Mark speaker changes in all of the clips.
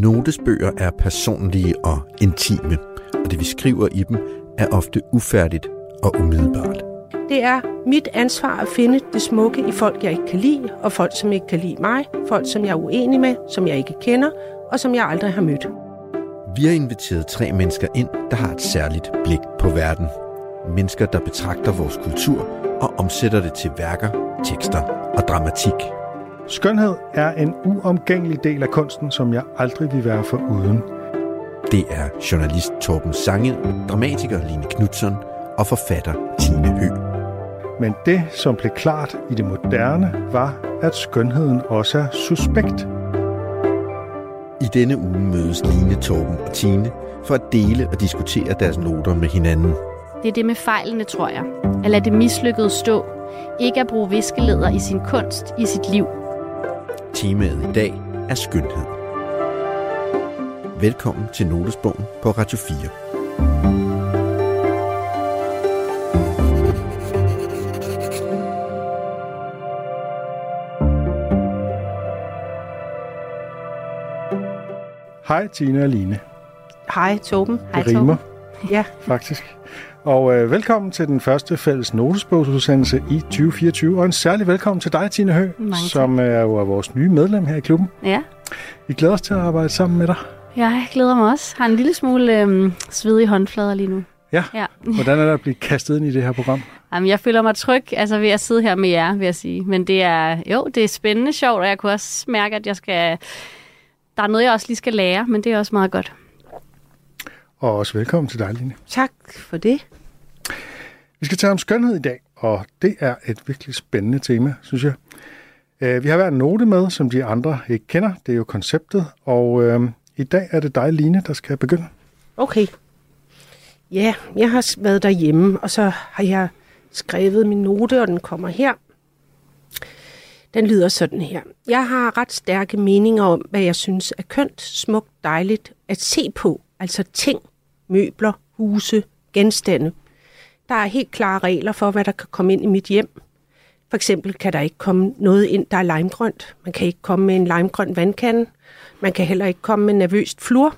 Speaker 1: Notesbøger er personlige og intime, og det vi skriver i dem er ofte ufærdigt og umiddelbart.
Speaker 2: Det er mit ansvar at finde det smukke i folk, jeg ikke kan lide, og folk, som ikke kan lide mig, folk, som jeg er uenig med, som jeg ikke kender, og som jeg aldrig har mødt.
Speaker 1: Vi har inviteret tre mennesker ind, der har et særligt blik på verden. Mennesker, der betragter vores kultur og omsætter det til værker, tekster og dramatik.
Speaker 3: Skønhed er en uomgængelig del af kunsten, som jeg aldrig vil være for uden.
Speaker 1: Det er journalist Torben Sange, dramatiker Line Knudsen og forfatter Tine Hø.
Speaker 3: Men det, som blev klart i det moderne, var, at skønheden også er suspekt.
Speaker 1: I denne uge mødes Line, Torben og Tine for at dele og diskutere deres noter med hinanden.
Speaker 4: Det er det med fejlene, tror jeg. At lade det mislykkede stå. Ikke at bruge viskeleder i sin kunst, i sit liv.
Speaker 1: Temaet i dag er skønhed. Velkommen til Notesbogen på Radio 4.
Speaker 3: Hej Tina og Line.
Speaker 2: Hej, Torben.
Speaker 4: Hej,
Speaker 3: rimer
Speaker 2: Ja,
Speaker 3: faktisk. Og øh, velkommen til den første fælles notesbogsudsendelse i 2024. Og en særlig velkommen til dig, Tina Hø,
Speaker 4: Mange
Speaker 3: som er jo er vores nye medlem her i klubben.
Speaker 4: Ja,
Speaker 3: Vi glæder os til at arbejde sammen med dig.
Speaker 4: jeg glæder mig også. Har en lille smule øhm, svedige håndflader lige nu.
Speaker 3: Ja.
Speaker 4: Ja.
Speaker 3: Hvordan er det at blive kastet ind i det her program?
Speaker 4: Jamen, jeg føler mig tryg altså, ved at sidde her med jer, vil jeg sige. Men det er, jo, det er spændende sjovt, og jeg kunne også mærke, at jeg skal... Der er noget, jeg også lige skal lære, men det er også meget godt.
Speaker 3: Og også velkommen til dig, Line.
Speaker 2: tak for det.
Speaker 3: Vi skal tale om skønhed i dag, og det er et virkelig spændende tema, synes jeg. Øh, Vi har hver en note med, som de andre ikke kender. Det er jo konceptet, og øh, i dag er det dig, Line, der skal begynde.
Speaker 2: Okay. Ja, jeg har været derhjemme, og så har jeg skrevet min note, og den kommer her. Den lyder sådan her. Jeg har ret stærke meninger om, hvad jeg synes er kønt, smukt, dejligt at se på. Altså ting, møbler, huse, genstande. Der er helt klare regler for, hvad der kan komme ind i mit hjem. For eksempel kan der ikke komme noget ind, der er limegrønt. Man kan ikke komme med en limegrøn vandkande. Man kan heller ikke komme med nervøst flur.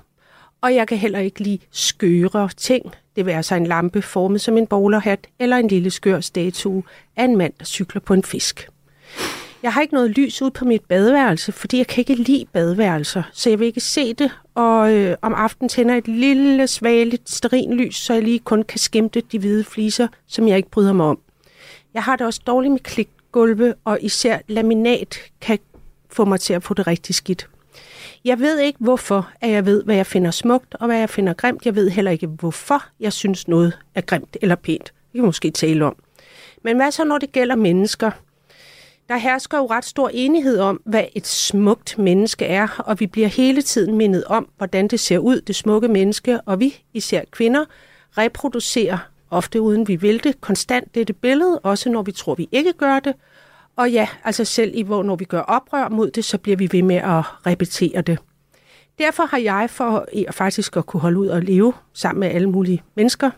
Speaker 2: Og jeg kan heller ikke lide skøre ting. Det vil altså en lampe formet som en bowlerhat eller en lille skør statue af en mand, der cykler på en fisk. Jeg har ikke noget lys ud på mit badeværelse, fordi jeg kan ikke lide badeværelser, så jeg vil ikke se det. Og øh, om aftenen tænder et lille, svageligt sterinlys, så jeg lige kun kan skimte de hvide fliser, som jeg ikke bryder mig om. Jeg har det også dårligt med klikgulve, og især laminat kan få mig til at få det rigtig skidt. Jeg ved ikke, hvorfor at jeg ved, hvad jeg finder smukt og hvad jeg finder grimt. Jeg ved heller ikke, hvorfor jeg synes noget er grimt eller pænt. Det kan vi måske tale om. Men hvad så, når det gælder mennesker? Der hersker jo ret stor enighed om, hvad et smukt menneske er, og vi bliver hele tiden mindet om, hvordan det ser ud, det smukke menneske, og vi, især kvinder, reproducerer, ofte uden vi vil det, konstant dette billede, også når vi tror, vi ikke gør det. Og ja, altså selv i, hvor når vi gør oprør mod det, så bliver vi ved med at repetere det. Derfor har jeg for at faktisk at kunne holde ud og leve sammen med alle mulige mennesker,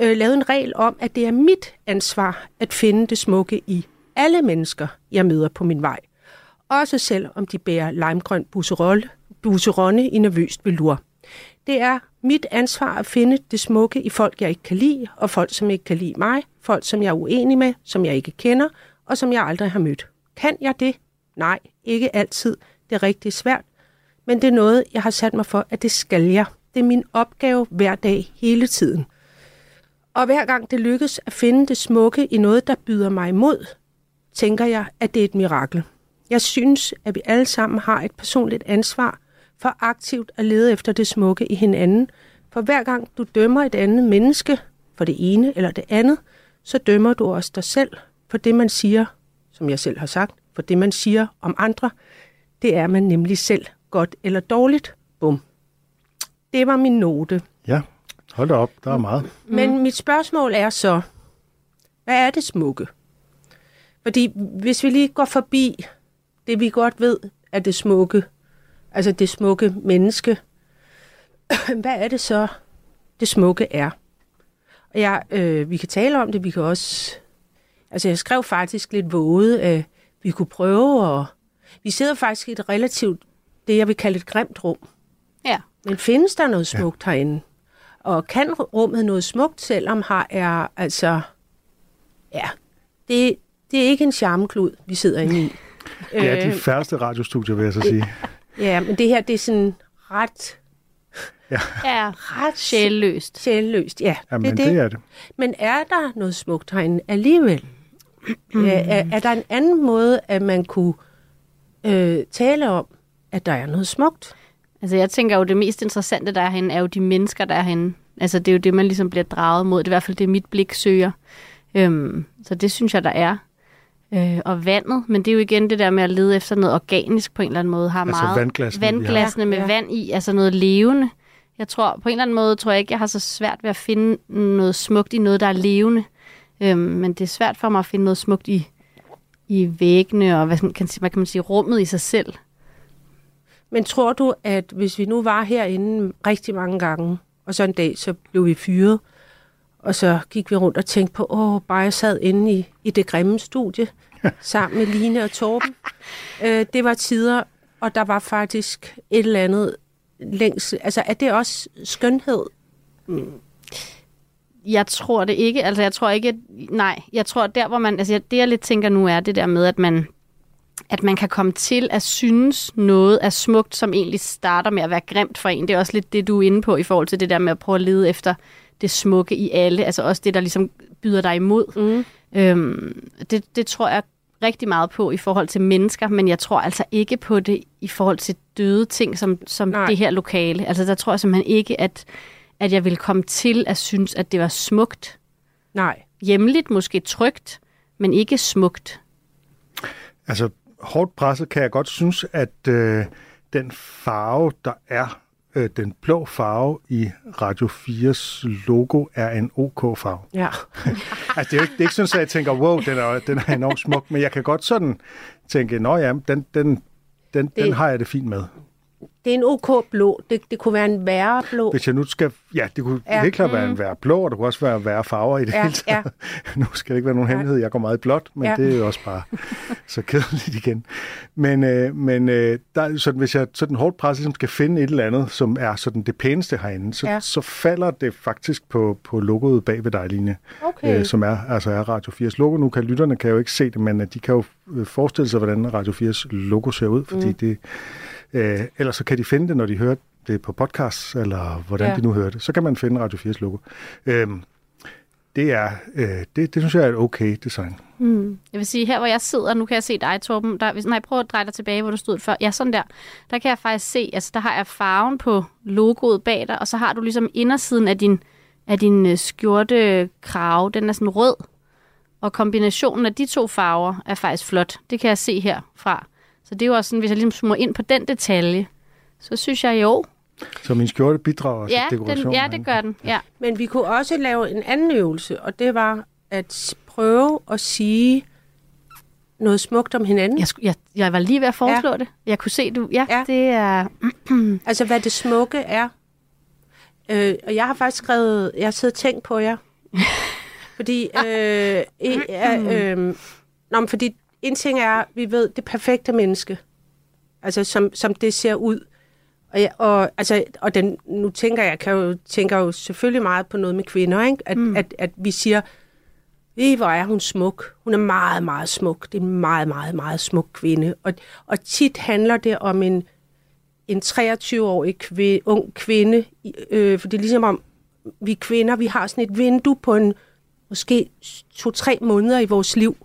Speaker 2: øh, lavet en regel om, at det er mit ansvar at finde det smukke i alle mennesker, jeg møder på min vej. Også selv om de bærer limegrøn busserolle, busseronne i nervøst velur. Det er mit ansvar at finde det smukke i folk, jeg ikke kan lide, og folk, som ikke kan lide mig, folk, som jeg er uenig med, som jeg ikke kender, og som jeg aldrig har mødt. Kan jeg det? Nej, ikke altid. Det er rigtig svært, men det er noget, jeg har sat mig for, at det skal jeg. Det er min opgave hver dag, hele tiden. Og hver gang det lykkes at finde det smukke i noget, der byder mig imod, tænker jeg, at det er et mirakel. Jeg synes, at vi alle sammen har et personligt ansvar for aktivt at lede efter det smukke i hinanden. For hver gang du dømmer et andet menneske for det ene eller det andet, så dømmer du også dig selv for det, man siger, som jeg selv har sagt, for det, man siger om andre, det er man nemlig selv godt eller dårligt. Bum. Det var min note.
Speaker 3: Ja, hold da op, der er meget.
Speaker 2: Men mit spørgsmål er så, hvad er det smukke? Fordi hvis vi lige går forbi det, vi godt ved er det smukke, altså det smukke menneske, hvad er det så, det smukke er? Og jeg, øh, vi kan tale om det, vi kan også... Altså, jeg skrev faktisk lidt våde, at vi kunne prøve, og vi sidder faktisk i et relativt, det jeg vil kalde et grimt rum.
Speaker 4: Ja.
Speaker 2: Men findes der noget smukt ja. herinde? Og kan rummet noget smukt, selvom har er altså... Ja, det, det er ikke en charmeklud, vi sidder inde i.
Speaker 3: Det er de
Speaker 2: Øh,
Speaker 3: færreste radiostudier, vil jeg så sige.
Speaker 2: Ja, men det her, det er sådan ret,
Speaker 4: Ja,
Speaker 2: ret
Speaker 4: sjælløst.
Speaker 2: sjælløst. Ja,
Speaker 3: Jamen,
Speaker 2: det er
Speaker 3: det.
Speaker 2: det.
Speaker 3: det er det.
Speaker 2: Men er der noget smukt herinde alligevel? er, er, er der en anden måde, at man kunne øh, tale om, at der er noget smukt?
Speaker 4: Altså jeg tænker jo, det mest interessante, der er herinde, er jo de mennesker, der er herinde. Altså det er jo det, man ligesom bliver draget mod. Det er i hvert fald det, mit blik søger. Øhm, så det synes jeg, der er. Øh, og vandet, men det er jo igen det der med at lede efter noget organisk på en eller anden måde. Har
Speaker 3: Altså
Speaker 4: meget
Speaker 3: vandglasene, vi har.
Speaker 4: vandglasene med
Speaker 2: Ja, ja.
Speaker 4: vand i, altså noget levende. Jeg tror på en eller anden måde, tror jeg ikke, jeg har så svært ved at finde noget smukt i noget, der er levende. Øhm, men det er svært for mig at finde noget smukt i, i væggene og hvad kan, hvad kan man sige, rummet i sig selv.
Speaker 2: Men tror du, at hvis vi nu var herinde rigtig mange gange, og så en dag, så blev vi fyret, og så gik vi rundt og tænkte på, åh, bare jeg sad inde i, i det grimme studie, sammen med Line og Torben. Øh, det var tider, og der var faktisk et eller andet længsel. Altså, er det også skønhed?
Speaker 4: Jeg tror det ikke. Altså, jeg tror ikke, at, nej. Jeg tror, der hvor man, altså det jeg lidt tænker nu er det der med, at man, at man kan komme til at synes noget er smukt, som egentlig starter med at være grimt for en. Det er også lidt det, du er inde på i forhold til det der med at prøve at lede efter det smukke i alle. Altså også det, der ligesom byder dig imod.
Speaker 2: Mm.
Speaker 4: Øhm, det, det tror jeg rigtig meget på i forhold til mennesker, men jeg tror altså ikke på det i forhold til døde ting, som, som
Speaker 2: Nej.
Speaker 4: det her lokale. Altså der tror jeg simpelthen ikke, at, at jeg vil komme til at synes, at det var smukt.
Speaker 2: Nej.
Speaker 4: Hjemligt, måske trygt, men ikke smukt.
Speaker 3: Altså, hårdt presset kan jeg godt synes, at øh, den farve, der er, øh, den blå farve i Radio 4's logo, er en OK-farve.
Speaker 2: Ja.
Speaker 3: Altså, det er jo ikke, det er ikke sådan, at jeg tænker, wow, den er, den er enormt smuk, men jeg kan godt sådan tænke, nå ja, den, den, den,
Speaker 2: Det-
Speaker 3: den har jeg det fint med.
Speaker 2: Det er en OK blå. Det, det kunne være en værre blå.
Speaker 3: Hvis jeg nu skal... Ja, det kunne
Speaker 2: Ja.
Speaker 3: ja. helt klart være en værre blå, og det kunne også være værre farver i det
Speaker 2: Ja,
Speaker 3: hele taget. nu skal det ikke være nogen hemmelighed, jeg går meget blåt, men
Speaker 2: Ja.
Speaker 3: ja. det er jo også bare så kedeligt igen. Men, øh, men øh, der, er sådan, hvis jeg sådan hårdt pres ligesom skal finde et eller andet, som er sådan det pæneste herinde, så,
Speaker 2: Ja.
Speaker 3: ja. så falder det faktisk på, på logoet bag ved dig, Line,
Speaker 2: Okay.
Speaker 3: øh, som er, altså er Radio 4's logo. Nu kan lytterne kan jo ikke se det, men øh, de kan jo øh, forestille sig, hvordan Radio 4's logo ser ud, fordi mm. det... Øh, ellers så kan de finde det, når de hører det på podcast, eller hvordan
Speaker 2: Ja.
Speaker 3: de nu hører det. Så kan man finde Radio 4's logo. Øhm, det er, øh, det, det synes jeg er et okay design.
Speaker 4: Mm. Jeg vil sige, her hvor jeg sidder, nu kan jeg se dig, Torben, der, hvis, når jeg prøver at dreje dig tilbage, hvor du stod før, ja, sådan der, der kan jeg faktisk se, altså der har jeg farven på logoet bag dig, og så har du ligesom indersiden af din, af din øh, skjorte krave, den er sådan rød, og kombinationen af de to farver er faktisk flot. Det kan jeg se herfra. Så det er jo også sådan, hvis jeg ligesom zoomer ind på den detalje, så synes jeg jo,
Speaker 3: Så min skjorte bidrager
Speaker 4: ja,
Speaker 3: til dekorationen.
Speaker 4: den, ja, det gør den. Ja.
Speaker 2: Men vi kunne også lave en anden øvelse, og det var at prøve at sige noget smukt om hinanden.
Speaker 4: Jeg, jeg, jeg var lige ved at foreslå ja. det. Jeg kunne se, du, ja,
Speaker 2: Ja.
Speaker 4: det er,
Speaker 2: Altså, hvad det smukke er. Øh, og jeg har faktisk skrevet, jeg har siddet og tænkt på jer. fordi, øh, i, øh, øh, nå, men fordi en ting er, vi ved, det perfekte menneske. Altså, som, som det ser ud. Og, jeg, og, altså, og den, nu tænker jeg, kan jo, tænker jo selvfølgelig meget på noget med kvinder, ikke? At, mm. at, at vi siger, ved hvor er hun smuk. Hun er meget, meget smuk. Det er en meget, meget, meget smuk kvinde. Og, og tit handler det om en, en 23-årig kvi, ung kvinde, øh, for det er ligesom om, vi kvinder, vi har sådan et vindue på en måske to-tre måneder i vores liv,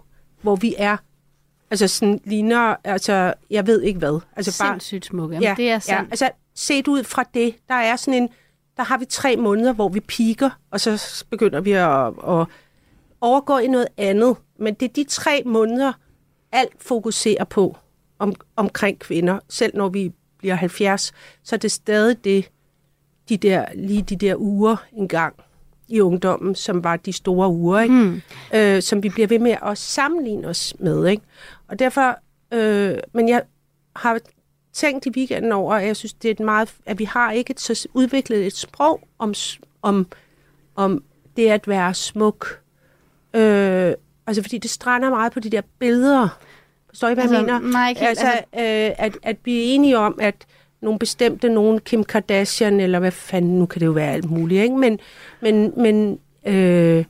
Speaker 2: hvor vi er, altså sådan ligner, altså jeg ved ikke hvad. Altså
Speaker 4: sindssygt smukke. Ja, det er
Speaker 2: ja,
Speaker 4: sandt.
Speaker 2: altså set ud fra det, der er sådan en, der har vi tre måneder, hvor vi piker, og så begynder vi at, at overgå i noget andet. Men det er de tre måneder, alt fokuserer på om, omkring kvinder. Selv når vi bliver 70, så er det stadig det, de der, lige de der uger engang i ungdommen, som var de store uger, ikke? Mm. Øh, som vi bliver ved med at sammenligne os med. Ikke? Og derfor, øh, men jeg har tænkt i weekenden over, at jeg synes, det er et meget, at vi har ikke et, så udviklet et sprog om, om, om det at være smuk. Øh, altså, fordi det strander meget på de der billeder. Forstår I, hvad
Speaker 4: Altså,
Speaker 2: jeg mener?
Speaker 4: nej, ikke helt.
Speaker 2: altså, øh, at, at vi er enige om, at nogle bestemte, nogen Kim Kardashian, eller hvad fanden, nu kan det jo være alt muligt, ikke? Men, men, men øh,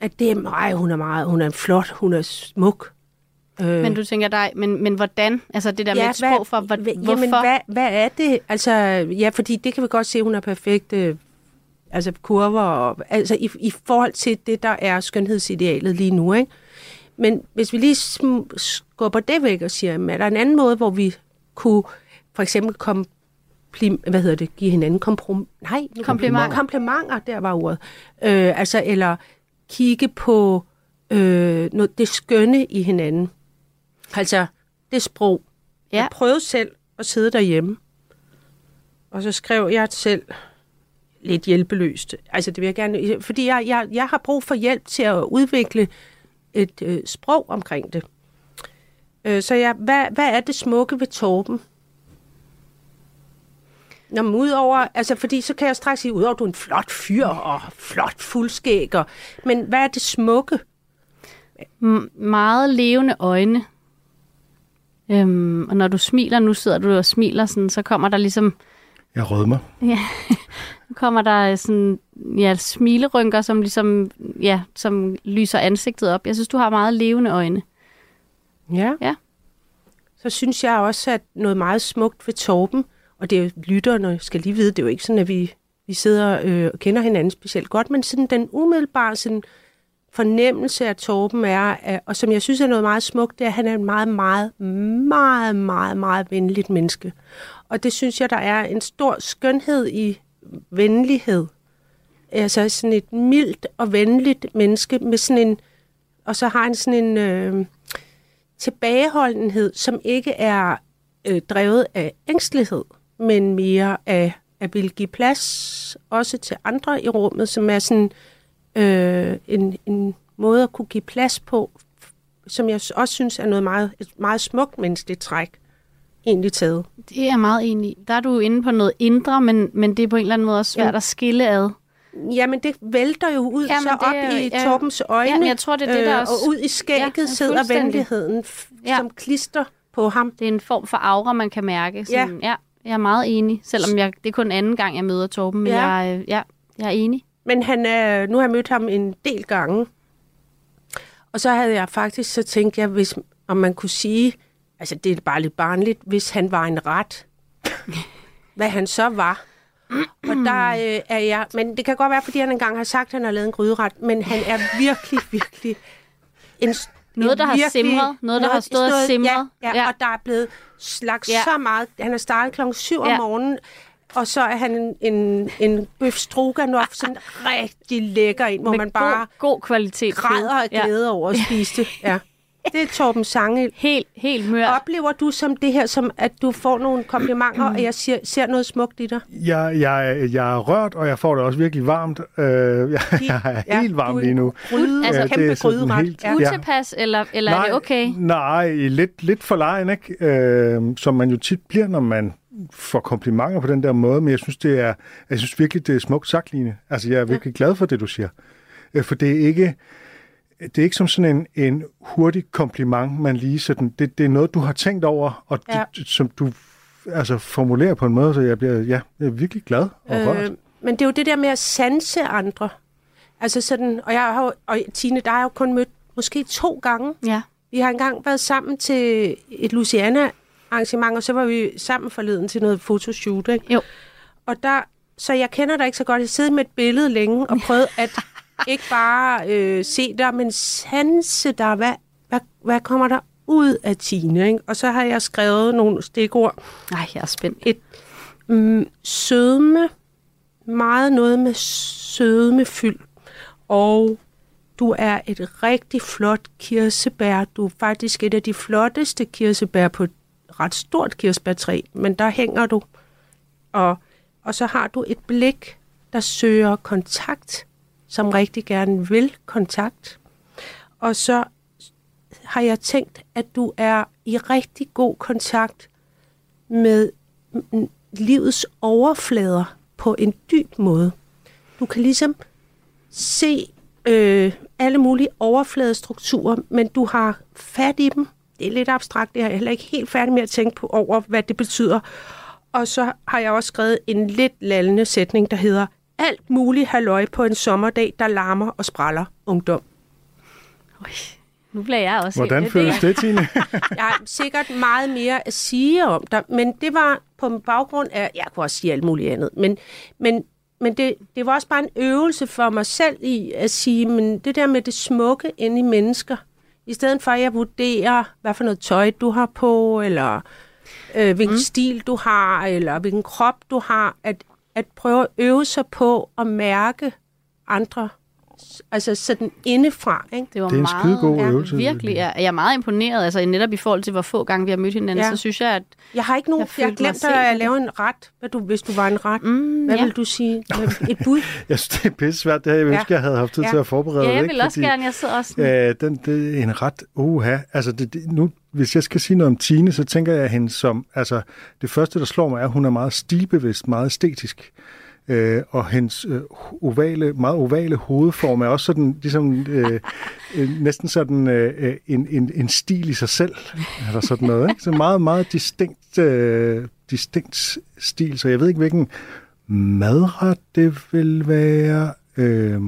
Speaker 2: at det er, ej, hun er meget, hun er flot, hun er smuk.
Speaker 4: Øh. Men du tænker dig, men, men hvordan? Altså det der ja, med et sprog hvad, for, hvor,
Speaker 2: jamen, hvorfor? Hvad, hvad er det? Altså, ja, fordi det kan vi godt se, hun er perfekt, øh, altså kurver, og, altså i, i forhold til det, der er skønhedsidealet lige nu, ikke? Men hvis vi lige skubber det væk og siger, er der en anden måde, hvor vi kunne for eksempel komme hvad hedder det, give hinanden komprom nej, komplimenter. komplimenter, der var ordet. Øh, altså, eller kigge på øh, noget, det skønne i hinanden. Altså, det sprog. Ja. Jeg prøvede selv at sidde derhjemme, og så skrev jeg selv lidt hjælpeløst. Altså, det vil jeg gerne, fordi jeg, jeg, jeg har brug for hjælp til at udvikle et øh, sprog omkring det. Øh, så jeg, hvad, hvad er det smukke ved Torben? Nå, men udover, altså fordi så kan jeg straks sige, udover du er en flot fyr og flot fuldskæg, men hvad er det smukke?
Speaker 4: M- meget levende øjne. Øhm, og når du smiler, nu sidder du og smiler, sådan, så kommer der ligesom...
Speaker 3: Jeg rødmer.
Speaker 4: Ja, kommer der sådan, ja, smilerynker, som ligesom, ja, som lyser ansigtet op. Jeg synes, du har meget levende øjne.
Speaker 2: Ja. ja. Så synes jeg også, at noget meget smukt ved Torben, og det er jo lytterne skal lige vide, det er jo ikke sådan, at vi, vi sidder øh, og kender hinanden specielt godt, men sådan den umiddelbare sådan, fornemmelse af Torben er, at, og som jeg synes er noget meget smukt, det er, at han er en meget, meget, meget, meget, meget venligt menneske. Og det synes jeg, der er en stor skønhed i venlighed. Altså sådan et mildt og venligt menneske med sådan en, og så har han sådan en øh, tilbageholdenhed, som ikke er øh, drevet af ængstelighed men mere af at ville give plads også til andre i rummet, som er sådan øh, en, en måde at kunne give plads på, som jeg også synes er noget meget, et meget smukt menneskeligt træk, egentlig taget.
Speaker 4: Det er jeg meget enig i. Der er du inde på noget indre, men, men det er på en eller anden måde også svært ja. at skille ad.
Speaker 2: Jamen, det vælter jo ud Jamen, så op er, i ja, Torbens øjne,
Speaker 4: ja, jeg tror, det er det, der øh,
Speaker 2: også... og ud i skægget ja, sidder venligheden ja. som klister på ham.
Speaker 4: Det er en form for aura, man kan mærke. Som, ja. ja. Jeg er meget enig, selvom jeg, det er kun anden gang, jeg møder Torben, men ja. jeg, øh, ja, jeg er enig.
Speaker 2: Men han er, nu har jeg mødt ham en del gange, og så havde jeg faktisk så tænkt, jeg, hvis, om man kunne sige, altså det er bare lidt barnligt, hvis han var en ret, hvad han så var. Og der øh, er jeg, men det kan godt være, fordi han engang har sagt, at han har lavet en gryderet, men han er virkelig, virkelig en
Speaker 4: noget, der har simret. Noget, der har stået og simret.
Speaker 2: Ja, ja, ja, og der er blevet slagt ja. så meget. Han er startet klokken 7 ja. om morgenen, og så er han en, en, en bøf stroganoff, sådan rigtig lækker ind, hvor Med man bare
Speaker 4: god, god kvalitet.
Speaker 2: græder og glæder ja. over at spise det. Ja. Det er Torben Sange.
Speaker 4: Helt, helt mør.
Speaker 2: Oplever du som det her, som at du får nogle komplimenter, og jeg ser, ser noget smukt i dig?
Speaker 3: Jeg, jeg, jeg er rørt, og jeg får det også virkelig varmt. Uh, jeg, jeg er ja, helt varm lige nu.
Speaker 2: Gryde, altså,
Speaker 4: kæmpe det er gryderet. Helt, ja. Utilpas, eller, eller nej, er det okay?
Speaker 3: Nej, lidt, lidt for lejen, ikke? Uh, som man jo tit bliver, når man får komplimenter på den der måde, men jeg synes, det er, jeg synes virkelig, det er smukt sagt, Line. Altså, jeg er virkelig ja. glad for det, du siger. Uh, for det er ikke det er ikke som sådan en, en hurtig kompliment, man lige sådan, det, det er noget, du har tænkt over, og ja. det, som du altså, formulerer på en måde, så jeg bliver, ja, jeg er virkelig glad og øh, rørt.
Speaker 2: Men det er jo det der med at sanse andre. Altså sådan, og jeg har og Tine, der har jeg jo kun mødt måske to gange.
Speaker 4: Ja.
Speaker 2: Vi har engang været sammen til et Luciana arrangement, og så var vi sammen forleden til noget fotoshoot, ikke?
Speaker 4: Jo.
Speaker 2: Og der, så jeg kender dig ikke så godt. Jeg sidder med et billede længe og prøvede at ikke bare øh, se dig, men sanse dig. Hvad, hvad, hvad kommer der ud af Tine? Ikke? Og så har jeg skrevet nogle stikord.
Speaker 4: Nej, jeg er spændt.
Speaker 2: Et mm, sødme, meget noget med sødme fyld. Og du er et rigtig flot kirsebær. Du er faktisk et af de flotteste kirsebær på ret stort kirsebærtræ, men der hænger du. Og, og så har du et blik, der søger kontakt som rigtig gerne vil kontakt. Og så har jeg tænkt, at du er i rigtig god kontakt med livets overflader på en dyb måde. Du kan ligesom se øh, alle mulige overfladestrukturer, men du har fat i dem. Det er lidt abstrakt, det er jeg heller ikke helt færdig med at tænke på over, hvad det betyder. Og så har jeg også skrevet en lidt lallende sætning, der hedder Alt muligt halløj på en sommerdag, der larmer og spræller ungdom.
Speaker 4: Ui, nu bliver jeg også
Speaker 3: Hvordan
Speaker 4: helt-
Speaker 3: føles det, Tine?
Speaker 2: Jeg har sikkert meget mere at sige om dig, men det var på baggrund af, jeg kunne også sige alt muligt andet, men, men, men det, det var også bare en øvelse for mig selv i at sige, men det der med det smukke inde i mennesker, i stedet for at jeg vurderer, hvad for noget tøj du har på, eller øh, hvilken mm. stil du har, eller hvilken krop du har, at, at prøve at øve sig på at mærke andre, altså sådan indefra, ikke?
Speaker 4: Det, var
Speaker 3: Det er en
Speaker 4: meget,
Speaker 3: skidegod
Speaker 4: ja,
Speaker 3: øvelse.
Speaker 4: Virkelig, ja. Jeg er meget imponeret, altså netop i forhold til, hvor få gange vi har mødt hinanden,
Speaker 2: Ja.
Speaker 4: så synes jeg, at
Speaker 2: Jeg har ikke nogen,
Speaker 4: Jeg
Speaker 2: jeg, jeg
Speaker 4: følte mig
Speaker 2: har glemt
Speaker 4: set
Speaker 2: at lave en ret, hvad du, hvis du var en ret.
Speaker 4: mm,
Speaker 2: Hvad
Speaker 4: ja.
Speaker 2: vil du sige? Et bud?
Speaker 3: Jeg synes, det er pisse svært. Det her, jeg
Speaker 2: Ja.
Speaker 3: ønsker, jeg havde haft tid
Speaker 2: Ja.
Speaker 3: til at forberede
Speaker 4: ja, jeg
Speaker 3: ikke?
Speaker 4: vil også gerne, jeg sidder også
Speaker 3: Øh, den, det er en ret uha. Altså, det, det, nu, hvis jeg skal sige noget om Tine, så tænker jeg hende som... Altså, det første, der slår mig, er, at hun er meget stilbevidst, meget æstetisk. Øh, og hendes øh, ovale, meget ovale hovedform er også sådan, ligesom, øh, øh, næsten sådan øh, øh, en, en, en stil i sig selv, eller sådan noget. Ikke? Så meget, meget distinkt, øh, distinkt stil, så jeg ved ikke, hvilken madret det vil være. Øh,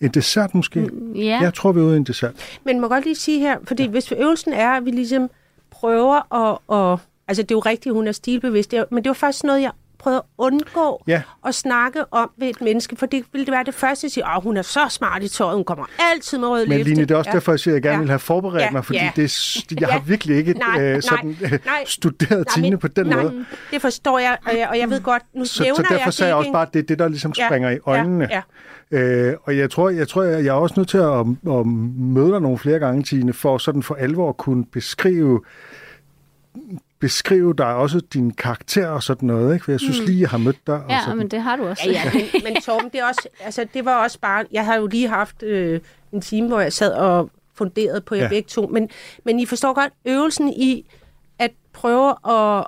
Speaker 3: en dessert måske?
Speaker 4: Ja.
Speaker 3: Jeg tror, vi er ude i en dessert.
Speaker 2: Men må jeg godt lige sige her, fordi ja. hvis øvelsen er, at vi ligesom prøver at... at altså, det er jo rigtigt, hun er stilbevidst, men det var faktisk noget, jeg prøvede at undgå
Speaker 3: Ja.
Speaker 2: at snakke om ved et menneske, for det ville det være det første at sige, at hun er så smart i tøjet, hun kommer altid med rød
Speaker 3: Men. Line, det er også ja. derfor, jeg siger, at jeg gerne
Speaker 2: Ja.
Speaker 3: vil have forberedt
Speaker 2: Ja.
Speaker 3: mig, fordi
Speaker 2: Ja.
Speaker 3: det jeg har
Speaker 2: Ja.
Speaker 3: virkelig ikke
Speaker 2: Nej,
Speaker 3: øh,
Speaker 2: nej,
Speaker 3: sådan, øh,
Speaker 2: nej.
Speaker 3: studeret Tine
Speaker 2: men-
Speaker 3: på den
Speaker 2: nej,
Speaker 3: måde.
Speaker 2: det forstår jeg, og jeg, og jeg ved godt, nu
Speaker 3: Så,
Speaker 2: nævner
Speaker 3: så derfor
Speaker 2: jeg
Speaker 3: sagde jeg også bare, at det er det, der ligesom
Speaker 2: Ja,
Speaker 3: springer i øjnene.
Speaker 2: Ja,
Speaker 3: Øh, og jeg tror, jeg tror, jeg er også nødt til at, at møde dig nogle flere gange, Tine, for sådan for alvor at kunne beskrive beskrive dig også din karakter og sådan noget, ikke? For jeg synes lige, jeg har mødt dig. og
Speaker 4: ja,
Speaker 3: sådan.
Speaker 4: men det har du også.
Speaker 2: Ja, ja, men, men Torben, det, er også, altså, det var også bare... Jeg har jo lige haft øh, en time, hvor jeg sad og funderede på jer
Speaker 3: Ja.
Speaker 2: ja. begge to, men, men I forstår godt øvelsen i at prøve at,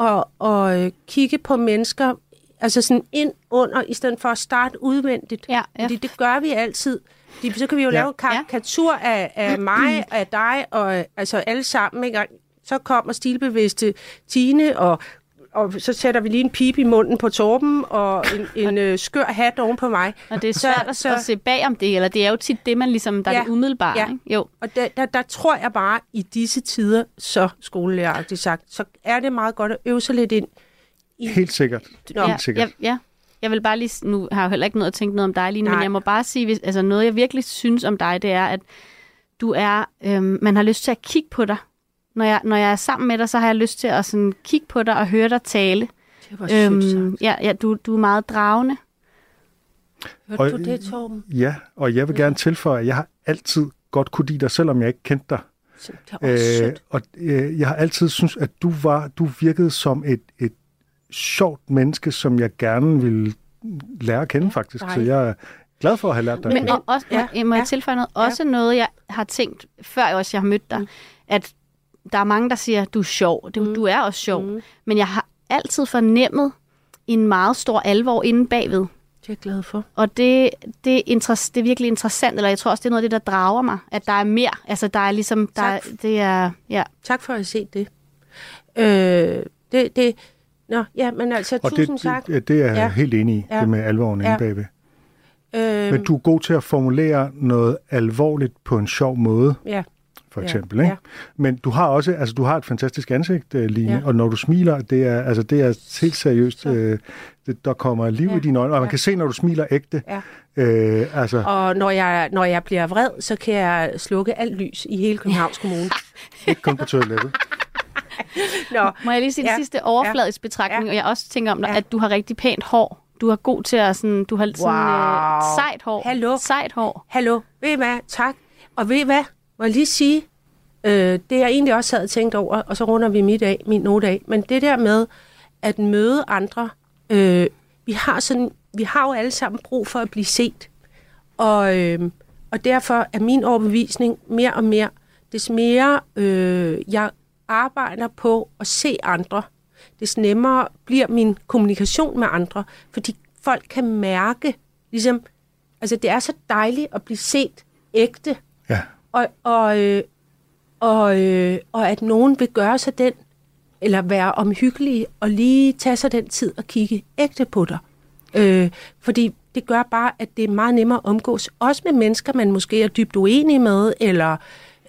Speaker 2: at, at, at kigge på mennesker altså sådan ind under, i stedet for at starte udvendigt.
Speaker 4: Ja, ja.
Speaker 2: Fordi det gør vi altid. Fordi så kan vi jo
Speaker 3: Ja.
Speaker 2: ja. lave en karikatur af, af mig, af dig, og altså alle sammen. Ikke? Så kommer stilbevidste Tine, og, og så sætter vi lige en pip i munden på Torben, og en, en øh, skør hat oven på mig.
Speaker 4: Og det er
Speaker 2: Så-
Speaker 4: svært at,
Speaker 2: så-
Speaker 4: at se bag om det, eller det er jo tit det, man ligesom, der er
Speaker 2: Ja,
Speaker 4: det umiddelbare.
Speaker 2: ja.
Speaker 4: Ikke? Jo.
Speaker 2: Og der, der, der tror jeg bare, i disse tider, så skolelæreragtigt sagt, så er det meget godt at øve sig lidt ind.
Speaker 3: Helt sikkert.
Speaker 2: Nå,
Speaker 3: Helt sikkert.
Speaker 4: Ja, ja. Jeg vil bare lige, nu har jeg jo heller ikke noget at tænke noget om dig, Line, men jeg må bare sige, hvis, altså noget jeg virkelig synes om dig, det er, at du er, øhm, man har lyst til at kigge på dig. Når jeg, når jeg er sammen med dig, så har jeg lyst til at sådan kigge på dig og høre dig tale.
Speaker 2: det var
Speaker 4: Øhm, ja, ja, du, du er meget dragende.
Speaker 2: Hørte
Speaker 3: og-
Speaker 2: du det, Torben?
Speaker 3: Ja, og jeg vil gerne tilføje, at jeg har altid godt kunne lide dig, selvom jeg ikke kendte dig.
Speaker 2: Øh, sødt.
Speaker 3: og øh, jeg har altid synes at du var, du virkede som et, et sjovt menneske, som jeg gerne ville lære at kende, faktisk. Så
Speaker 2: dejligt.
Speaker 3: jeg er glad for at have lært dig.
Speaker 4: Men og også,
Speaker 2: ja,
Speaker 4: ja, må jeg
Speaker 2: ja.
Speaker 4: tilføje noget?
Speaker 2: Ja.
Speaker 4: Også noget, jeg har tænkt, før jeg også jeg har mødt dig,
Speaker 2: Mm.
Speaker 4: at der er mange, der siger, du er sjov. Du,
Speaker 2: Mm.
Speaker 4: du er også sjov.
Speaker 2: Mm.
Speaker 4: Men jeg har altid fornemmet en meget stor alvor inde bagved.
Speaker 2: Det er jeg glad for.
Speaker 4: Og det, det, er interess- det er virkelig interessant, eller jeg tror også, det er noget af det, der drager mig, at der er mere. Altså, der er ligesom, der er,
Speaker 2: Tak.
Speaker 4: det er, ja.
Speaker 2: Tak for at set det. Øh, det, det Nå, ja, men altså,
Speaker 3: og
Speaker 2: tusind
Speaker 3: det,
Speaker 2: tak.
Speaker 3: det, det er jeg
Speaker 2: Ja.
Speaker 3: helt enig i,
Speaker 2: Ja.
Speaker 3: det med alvoren
Speaker 2: Ja.
Speaker 3: inde bagved.
Speaker 2: Øh,
Speaker 3: Men du er god til at formulere noget alvorligt på en sjov måde,
Speaker 2: Ja,
Speaker 3: for
Speaker 2: Ja,
Speaker 3: eksempel. Ikke?
Speaker 2: ja.
Speaker 3: Men du har også, altså du har et fantastisk ansigt, øh, Line,
Speaker 2: Ja.
Speaker 3: og når du smiler, det er, altså, det er helt seriøst. Øh, det, der kommer liv
Speaker 2: Ja.
Speaker 3: i dine øjne, og man
Speaker 2: Ja.
Speaker 3: kan se, når du smiler ægte.
Speaker 2: ja.
Speaker 3: Øh, altså,
Speaker 2: Og når jeg, når jeg bliver vred, så kan jeg slukke alt lys i hele Københavns Kommune.
Speaker 3: ikke kun på toilettet.
Speaker 2: Nå,
Speaker 4: Må jeg lige sige ja. Den sidste overfladisk betragtning,
Speaker 2: Ja.
Speaker 4: og jeg også tænker om dig,
Speaker 2: Ja.
Speaker 4: at du har rigtig pænt hår. Du er god til at sådan, du har sådan
Speaker 2: Wow.
Speaker 4: øh, sejt hår.
Speaker 2: Hallo.
Speaker 4: Sejt hår.
Speaker 2: hallo, ved I hvad? Tak. Og ved I hvad? Må jeg lige sige, øh, det jeg egentlig også havde tænkt over, og så runder vi mit af, min note af, men det der med at møde andre, øh, vi, har sådan, vi har jo alle sammen brug for at blive set. Og, øh, og derfor er min overbevisning mere og mere, des mere øh, jeg arbejder på at se andre, des nemmere bliver min kommunikation med andre, fordi folk kan mærke, ligesom, altså det er så dejligt at blive set ægte,
Speaker 3: Ja
Speaker 2: og, og, øh, og, øh, og at nogen vil gøre sig den eller være omhyggelig og lige tage sig den tid og kigge ægte på dig. Øh, fordi det gør bare, at det er meget nemmere at omgås, også med mennesker, man måske er dybt uenig med, eller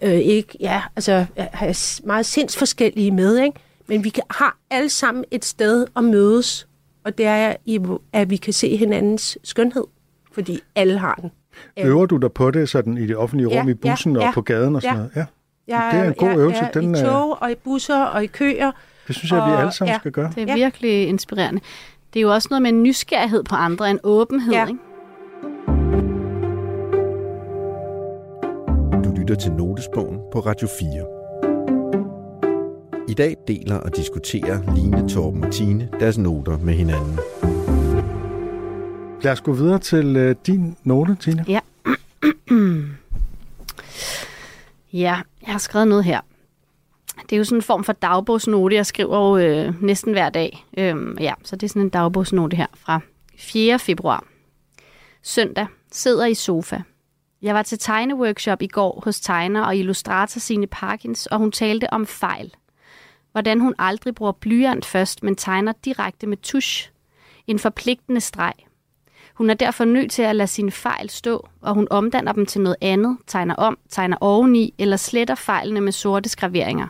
Speaker 2: øh, ikke, ja, altså er meget sindsforskellige med, ikke? Men vi kan, har alle sammen et sted at mødes, og det er, at vi kan se hinandens skønhed, fordi alle har den.
Speaker 3: Øver du dig på det sådan i det offentlige rum, ja, i bussen ja, og ja, på gaden og sådan ja. noget? Ja.
Speaker 2: Jeg, det er en god jeg, øvelse. Jeg, den, i tog og i busser og i køer.
Speaker 3: Det synes jeg, og, vi alle sammen ja, skal gøre.
Speaker 4: Det er virkelig inspirerende. Det er jo også noget med en nysgerrighed på andre, en åbenhed, ja. ikke?
Speaker 1: Du lytter til Notesbogen på Radio 4. I dag deler og diskuterer Line, Torben og Tine deres noter med hinanden.
Speaker 3: Lad os gå videre til øh, din note, Tina.
Speaker 4: Ja. ja, jeg har skrevet noget her. Det er jo sådan en form for dagbogsnote, jeg skriver jo øh, næsten hver dag. Øhm, ja, så det er sådan en dagbogsnote her fra 4. februar. Søndag. Sidder i sofa. Jeg var til tegneworkshop i går hos tegner og illustrator Signe Parkins, og hun talte om fejl. Hvordan hun aldrig bruger blyant først, men tegner direkte med tusch. En forpligtende streg. Hun er derfor nødt til at lade sine fejl stå, og hun omdanner dem til noget andet, tegner om, tegner oveni eller sletter fejlene med sorte skraveringer.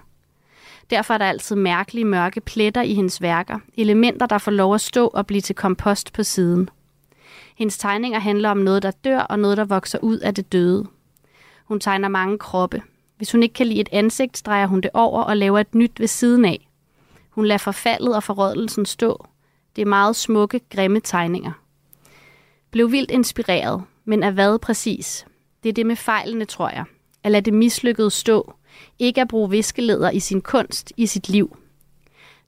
Speaker 4: Derfor er der altid mærkelige mørke pletter i hendes værker, elementer, der får lov at stå og blive til kompost på siden. Hendes tegninger handler om noget, der dør, og noget, der vokser ud af det døde. Hun tegner mange kroppe. Hvis hun ikke kan lide et ansigt, drejer hun det over og laver et nyt ved siden af. Hun lader forfaldet og forrådelsen stå. Det er meget smukke, grimme tegninger. Blev vildt inspireret, men af hvad præcis? Det er det med fejlene, tror jeg. At lade det mislykkede stå. Ikke at bruge viskeleder i sin kunst, i sit liv.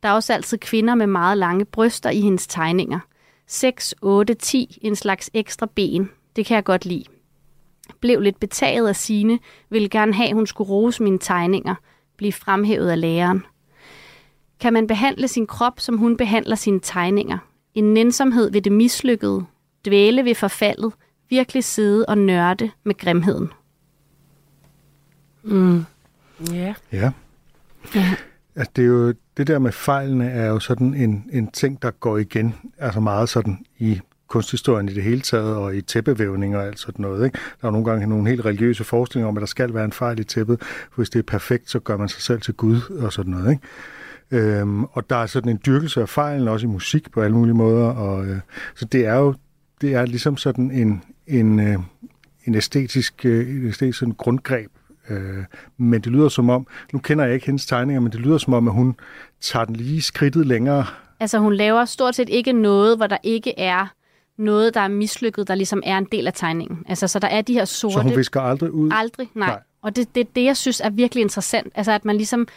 Speaker 4: Der er også altid kvinder med meget lange bryster i hendes tegninger. 6, 8, 10, en slags ekstra ben. Det kan jeg godt lide. Blev lidt betaget af sine, ville gerne have, at hun skulle rose mine tegninger, blive fremhævet af læreren. Kan man behandle sin krop, som hun behandler sine tegninger? En nænsomhed ved det mislykkede, dvæle ved forfaldet, virkelig sidde og nørde med grimheden.
Speaker 2: Mm. Ja.
Speaker 3: Ja. ja. Altså, det er jo, det der med fejlene er jo sådan en, en ting, der går igen, altså meget sådan i kunsthistorien i det hele taget, og i tæppevævninger og alt sådan noget. Ikke? Der er nogle gange nogle helt religiøse forestillinger om, at der skal være en fejl i tæppet. For hvis det er perfekt, så gør man sig selv til Gud og sådan noget. Ikke? Øhm, og der er sådan en dyrkelse af fejlen, også i musik på alle mulige måder. Og, øh, så det er jo det er ligesom sådan en, en, øh, en æstetisk, øh, en æstetisk sådan grundgreb Øh, men det lyder som om, nu kender jeg ikke hendes tegninger, men det lyder som om, at hun tager den lige skridtet længere.
Speaker 4: Altså hun laver stort set ikke noget, hvor der ikke er noget, der er mislykket, der ligesom er en del af tegningen. Altså, så der er de her sorte...
Speaker 3: Så hun visker aldrig ud?
Speaker 4: Aldrig, nej. nej. Og det er det, det, jeg synes er virkelig interessant. Altså, at man ligesom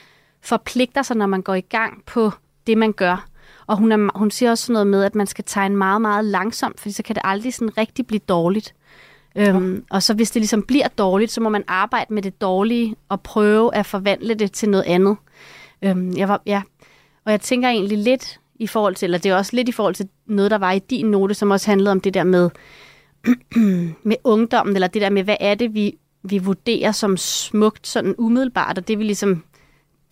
Speaker 4: forpligter sig, når man går i gang på det, man gør. Og hun, er, hun siger også noget med, at man skal tegne meget, meget langsomt, for så kan det aldrig sådan rigtig blive dårligt. Øhm, og så hvis det ligesom bliver dårligt, så må man arbejde med det dårlige og prøve at forvandle det til noget andet. Øhm, jeg var, ja. Og jeg tænker egentlig lidt i forhold til, eller det er også lidt i forhold til noget, der var i din note, som også handlede om det der med, med ungdommen, eller det der med, hvad er det, vi, vi vurderer som smukt, sådan umiddelbart, og det vi ligesom,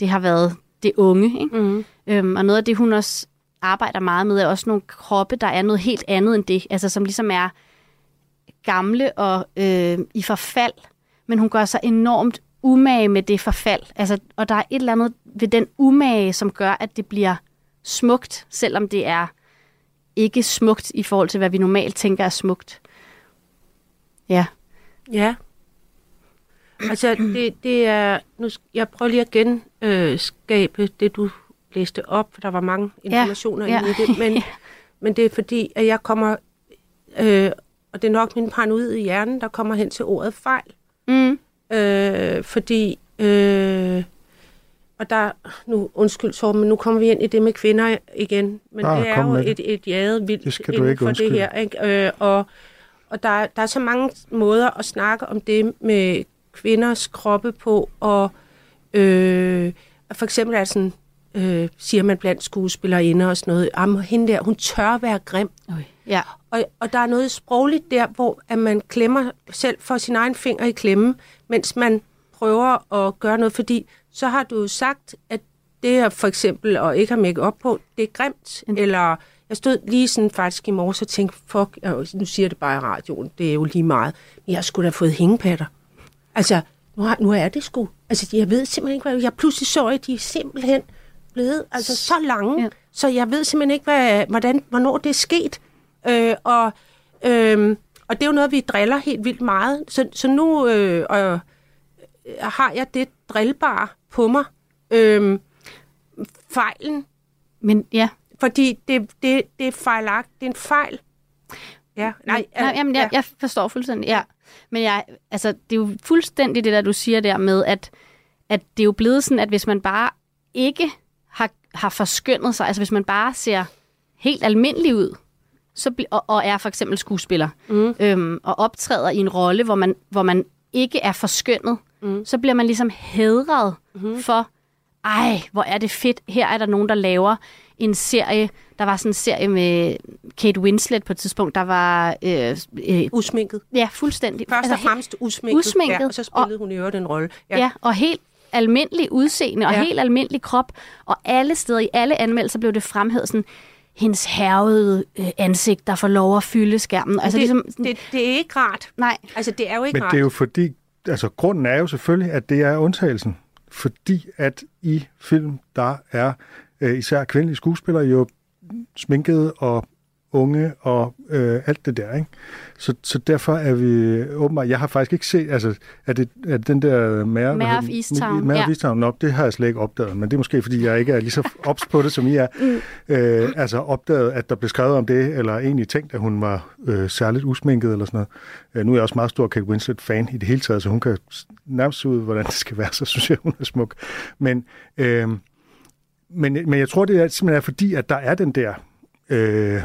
Speaker 4: det har været det unge, ikke? Mm. Øhm, og noget af det, hun også arbejder meget med, er også nogle kroppe, der er noget helt andet end det, altså som ligesom er gamle og øh, i forfald, men hun gør sig enormt umage med det forfald. Altså, og der er et eller andet ved den umage, som gør, at det bliver smukt, selvom det er ikke smukt i forhold til, hvad vi normalt tænker er smukt. Ja.
Speaker 2: Ja. Altså, det, det er... Nu, jeg prøver lige at genskabe det, du læste op, for der var mange informationer ja, ja. i det, men, men det er fordi, at jeg kommer øh, og det er nok min paranoid i hjernen, der kommer hen til ordet fejl. Mm. Øh, fordi, øh, og der, nu undskyld Torben, men nu kommer vi ind i det med kvinder igen, men ah, det er jo et, et jadet vildt det skal du ikke for undskylde. det her. Ikke? Øh, og og der, der er så mange måder at snakke om det med kvinders kroppe på, og øh, for eksempel er sådan, øh, siger man blandt skuespillere og sådan noget, at hende der, hun tør være grim. Ja. Og, og der er noget sprogligt der, hvor at man klemmer selv for sin egen finger i klemme, mens man prøver at gøre noget, fordi så har du jo sagt, at det er for eksempel at ikke have make op på, det er grimt.
Speaker 4: Mm.
Speaker 2: Eller jeg stod lige sådan faktisk i morges og tænkte, fuck, og nu siger det bare i radioen, det er jo lige meget. Men jeg skulle da have fået hængepatter. Altså, nu, har, nu er det sgu. Altså, jeg ved simpelthen ikke, hvad jeg pludselig så, at de simpelthen blevet altså, så lange,
Speaker 4: Ja.
Speaker 2: ja. så jeg ved simpelthen ikke, hvad, hvordan, hvornår det er sket. Øh, og, øh, og det er jo noget, vi driller helt vildt meget. Så, så nu øh, og, har jeg det drillbare på mig. Øh, fejlen,
Speaker 4: Men ja,
Speaker 2: fordi det, det, det er fejlagt. Det er en fejl. Ja, nej,
Speaker 4: Nej, jamen, jeg, jeg forstår fuldstændig, ja. Men jeg, altså, det er jo fuldstændig det, der du siger der med, at, at det er jo blevet sådan, at hvis man bare ikke har, forskyndet sig, altså hvis man bare ser helt almindelig ud, så og, og er for eksempel skuespiller, mm. øhm, og optræder i en rolle, hvor man, hvor man ikke er forskyndet, mm. så bliver man ligesom hedret mm. for, ej, hvor er det fedt, her er der nogen, der laver en serie, der var sådan en serie med Kate Winslet på et tidspunkt, der var, øh, øh,
Speaker 2: Usminket.
Speaker 4: ja, fuldstændig.
Speaker 2: Først og
Speaker 4: Altså,
Speaker 2: fremmest usminket.
Speaker 4: usminket,
Speaker 2: Ja, og så spillede hun i øvrigt en rolle.
Speaker 4: Ja. ja, og helt almindelig udseende og ja. Helt almindelig krop. Og alle steder, i alle anmeldelser, blev det fremhævet sådan, hendes hervede øh, ansigt, der får lov at fylde skærmen. Altså,
Speaker 2: det,
Speaker 4: ligesom,
Speaker 2: det, det er ikke rart.
Speaker 4: nej,
Speaker 2: Altså, det er jo ikke
Speaker 3: Men
Speaker 2: rart.
Speaker 3: det er jo fordi, altså grunden er jo selvfølgelig, at det er undtagelsen. Fordi at i film, der er øh, især kvindelige skuespillere jo sminkede og unge og øh, alt det der, ikke? Så, så derfor er vi åbenbart, jeg har faktisk ikke set, altså, er det, er det den der Mare,
Speaker 4: Mare of Easttown,
Speaker 3: Mare
Speaker 4: ja.
Speaker 3: of Easttown, op, det har jeg slet ikke opdaget, men det er måske, fordi jeg ikke er lige så ops på det, som I er. Mm. Øh, altså opdaget, at der blev skrevet om det, eller egentlig tænkt, at hun var øh, særligt usminket eller sådan noget. Øh, nu er jeg også meget stor Kate Winslet-fan i det hele taget, så hun kan nærmest se ud, hvordan det skal være, så synes jeg, hun er smuk. Men, øh, men, men jeg tror, det er simpelthen er fordi, at der er den der... Øh,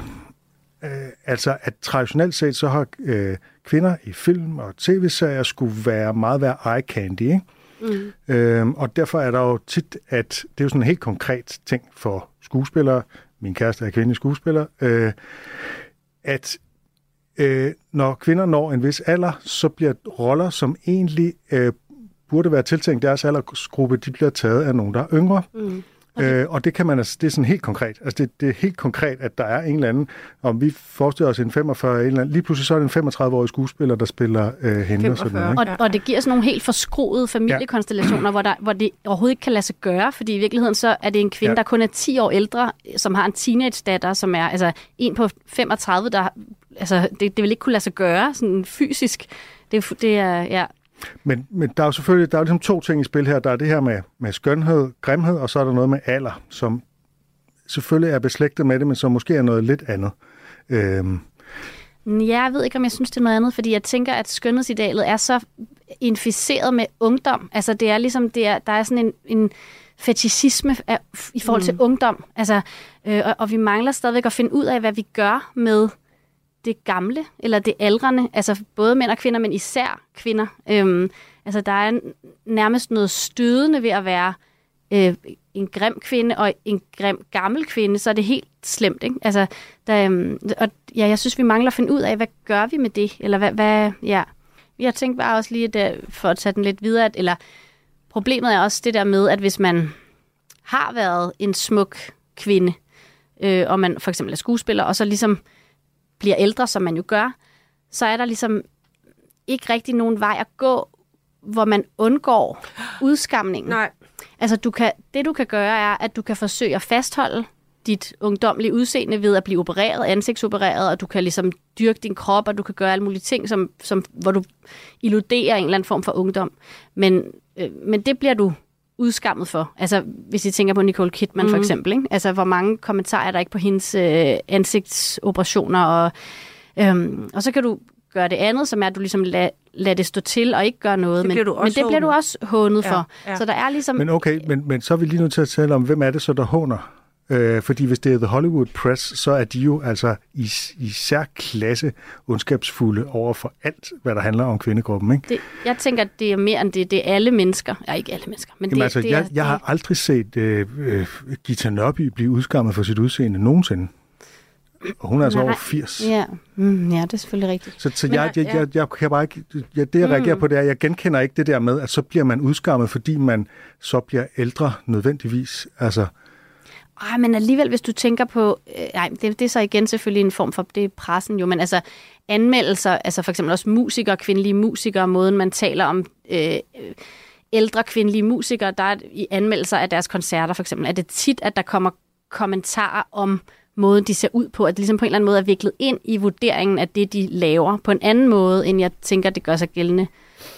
Speaker 3: øh, altså, at traditionelt set, så har øh, kvinder i film og tv-serier skulle være meget være eye candy, ikke? Mm. Øhm, og derfor er der jo tit, at det er jo sådan en helt konkret ting for skuespillere, min kæreste er kvindelig skuespiller, øh, at øh, når kvinder når en vis alder, så bliver roller, som egentlig øh, burde være tiltænkt deres aldersgruppe, de bliver taget af nogen, der er yngre. Mm. Øh, og det kan man altså, det er sådan helt konkret. Altså det, det er helt konkret, at der er en eller anden, om vi forestiller os en 45 en eller anden, lige pludselig så er det en 35-årig skuespiller, der spiller øh, hende og sådan
Speaker 2: 45.
Speaker 3: noget. Ikke?
Speaker 4: Og, og det giver sådan nogle helt forskruede familiekonstellationer, hvor, der, hvor det overhovedet ikke kan lade sig gøre, fordi i virkeligheden så er det en kvinde,
Speaker 3: Ja.
Speaker 4: ja. der kun er 10 år ældre, som har en teenage-datter, som er altså en på 35, der altså, det, det vil ikke kunne lade sig gøre sådan fysisk. Det, det er, ja,
Speaker 3: Men, men der er jo selvfølgelig der er jo ligesom to ting i spil her. Der er det her med, med skønhed, grimhed, og så er der noget med alder, som selvfølgelig er beslægtet med det, men som måske er noget lidt andet. Øhm,
Speaker 4: Ja, jeg ved ikke, om jeg synes, det er noget andet, fordi jeg tænker, at skønhedsidealet er så inficeret med ungdom. Altså, det er ligesom, det er, der er sådan en, en fetishisme af, i forhold til ungdom. Altså, øh, og, og vi mangler stadigvæk at finde ud af, hvad vi gør med det gamle, eller det aldrende. Altså, både mænd og kvinder, men især kvinder. Øhm, altså, der er nærmest noget stødende ved at være øh, en grim kvinde og en grim gammel kvinde, så er det helt slemt. Ikke? Altså, der, øhm, og ja, jeg synes, vi mangler at finde ud af, hvad gør vi med det? Eller hvad, hvad ja. Jeg tænkte bare også lige, at, for at tage den lidt videre, at, eller problemet er også det der med, at hvis man har været en smuk kvinde, øh, og man for eksempel er skuespiller, og så ligesom bliver ældre, som man jo gør, så er der ligesom ikke rigtig nogen vej at gå, hvor man undgår udskamningen.
Speaker 2: Nej,
Speaker 4: Altså, du kan, det du kan gøre, er, at du kan forsøge at fastholde dit ungdomlige udseende ved at blive opereret, ansigtsopereret, og du kan ligesom dyrke din krop, og du kan gøre alle mulige ting, som, som, hvor du illuderer en eller anden form for ungdom. Men, øh, men det bliver du udskammet for. Altså, hvis I tænker på Nicole Kidman mm. for eksempel. Ikke? Altså, hvor mange kommentarer er der ikke på hendes øh, ansigtsoperationer, og, øhm, og så kan du gøre det andet, som er, at du ligesom lader lad det stå til og ikke gøre noget.
Speaker 2: Det
Speaker 4: men, men det bliver du også hånet
Speaker 2: Ja,
Speaker 4: for.
Speaker 2: ja.
Speaker 4: Så der er ligesom...
Speaker 3: men okay, men, men så er vi lige nødt til at tale om, hvem er det så, der håner? Øh, fordi hvis det er The Hollywood Press, så er de jo altså i, i særklasse ondskabsfulde over for alt, hvad der handler om kvindegruppen. Ikke?
Speaker 4: Det, jeg tænker, at det er mere end det. Det er alle mennesker. Ja, ikke alle mennesker, men
Speaker 3: Jamen,
Speaker 4: det,
Speaker 3: altså,
Speaker 4: det er...
Speaker 3: jeg, jeg har aldrig set øh, øh, Gita Nørby blive udskammet for sit udseende nogensinde. Og hun er altså
Speaker 4: Nej.
Speaker 3: over 80.
Speaker 4: Ja. Mm, ja, det er selvfølgelig rigtigt.
Speaker 3: Så, så
Speaker 2: Men,
Speaker 3: jeg, jeg, jeg, jeg kan bare ikke... Ja, det, jeg reagerer på, det er, at jeg genkender ikke det der med, at så bliver man udskammet, fordi man så bliver ældre nødvendigvis. Altså,
Speaker 4: Ej, men alligevel, hvis du tænker på... Øh, nej, det, det er så igen selvfølgelig en form for... Det er pressen jo, men altså anmeldelser, altså for eksempel også musikere, kvindelige musikere, måden man taler om øh, ældre kvindelige musikere, der er i anmeldelser af deres koncerter for eksempel, er det tit, at der kommer kommentarer om måden, de ser ud på, at det ligesom på en eller anden måde er viklet ind i vurderingen af det, de laver, på en anden måde, end jeg tænker, det gør sig gældende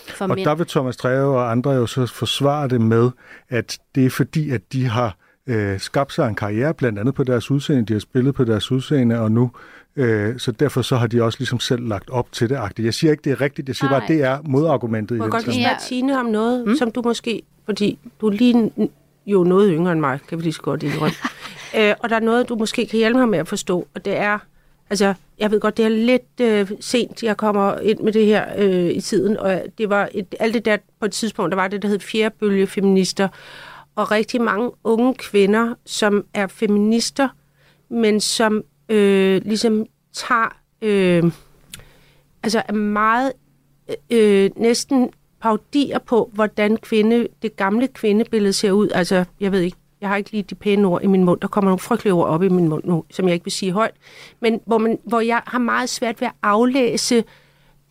Speaker 4: for
Speaker 3: og
Speaker 4: mænd.
Speaker 3: der vil Thomas Treve og andre jo så forsvare det med, at det er fordi, at de har øh, skabt sig en karriere, blandt andet på deres udseende, de har spillet på deres udseende, og nu, øh, så derfor så har de også ligesom selv lagt op til det. -agtigt. Jeg siger ikke, det er rigtigt, jeg siger
Speaker 4: Nej.
Speaker 3: bare, at det er modargumentet i
Speaker 2: Må jeg
Speaker 3: den
Speaker 2: godt lige spørge Tine om noget, mm? som du måske... Fordi du er lige jo noget yngre end mig, kan vi lige så godt indrømme. øh, og der er noget, du måske kan hjælpe mig med at forstå, og det er... Altså, jeg ved godt, det er lidt øh, sent, jeg kommer ind med det her øh, i tiden, og det var et, alt det der på et tidspunkt, der var det, der hed fjerdebølge feminister, og rigtig mange unge kvinder, som er feminister, men som øh, ligesom tager, øh, altså er meget øh, næsten paudier på, hvordan kvinde, det gamle kvindebillede ser ud. Altså, jeg ved ikke, jeg har ikke lige de pæne ord i min mund. Der kommer nogle frygtelige ord op i min mund nu, som jeg ikke vil sige højt. Men hvor, man, hvor jeg har meget svært ved at aflæse,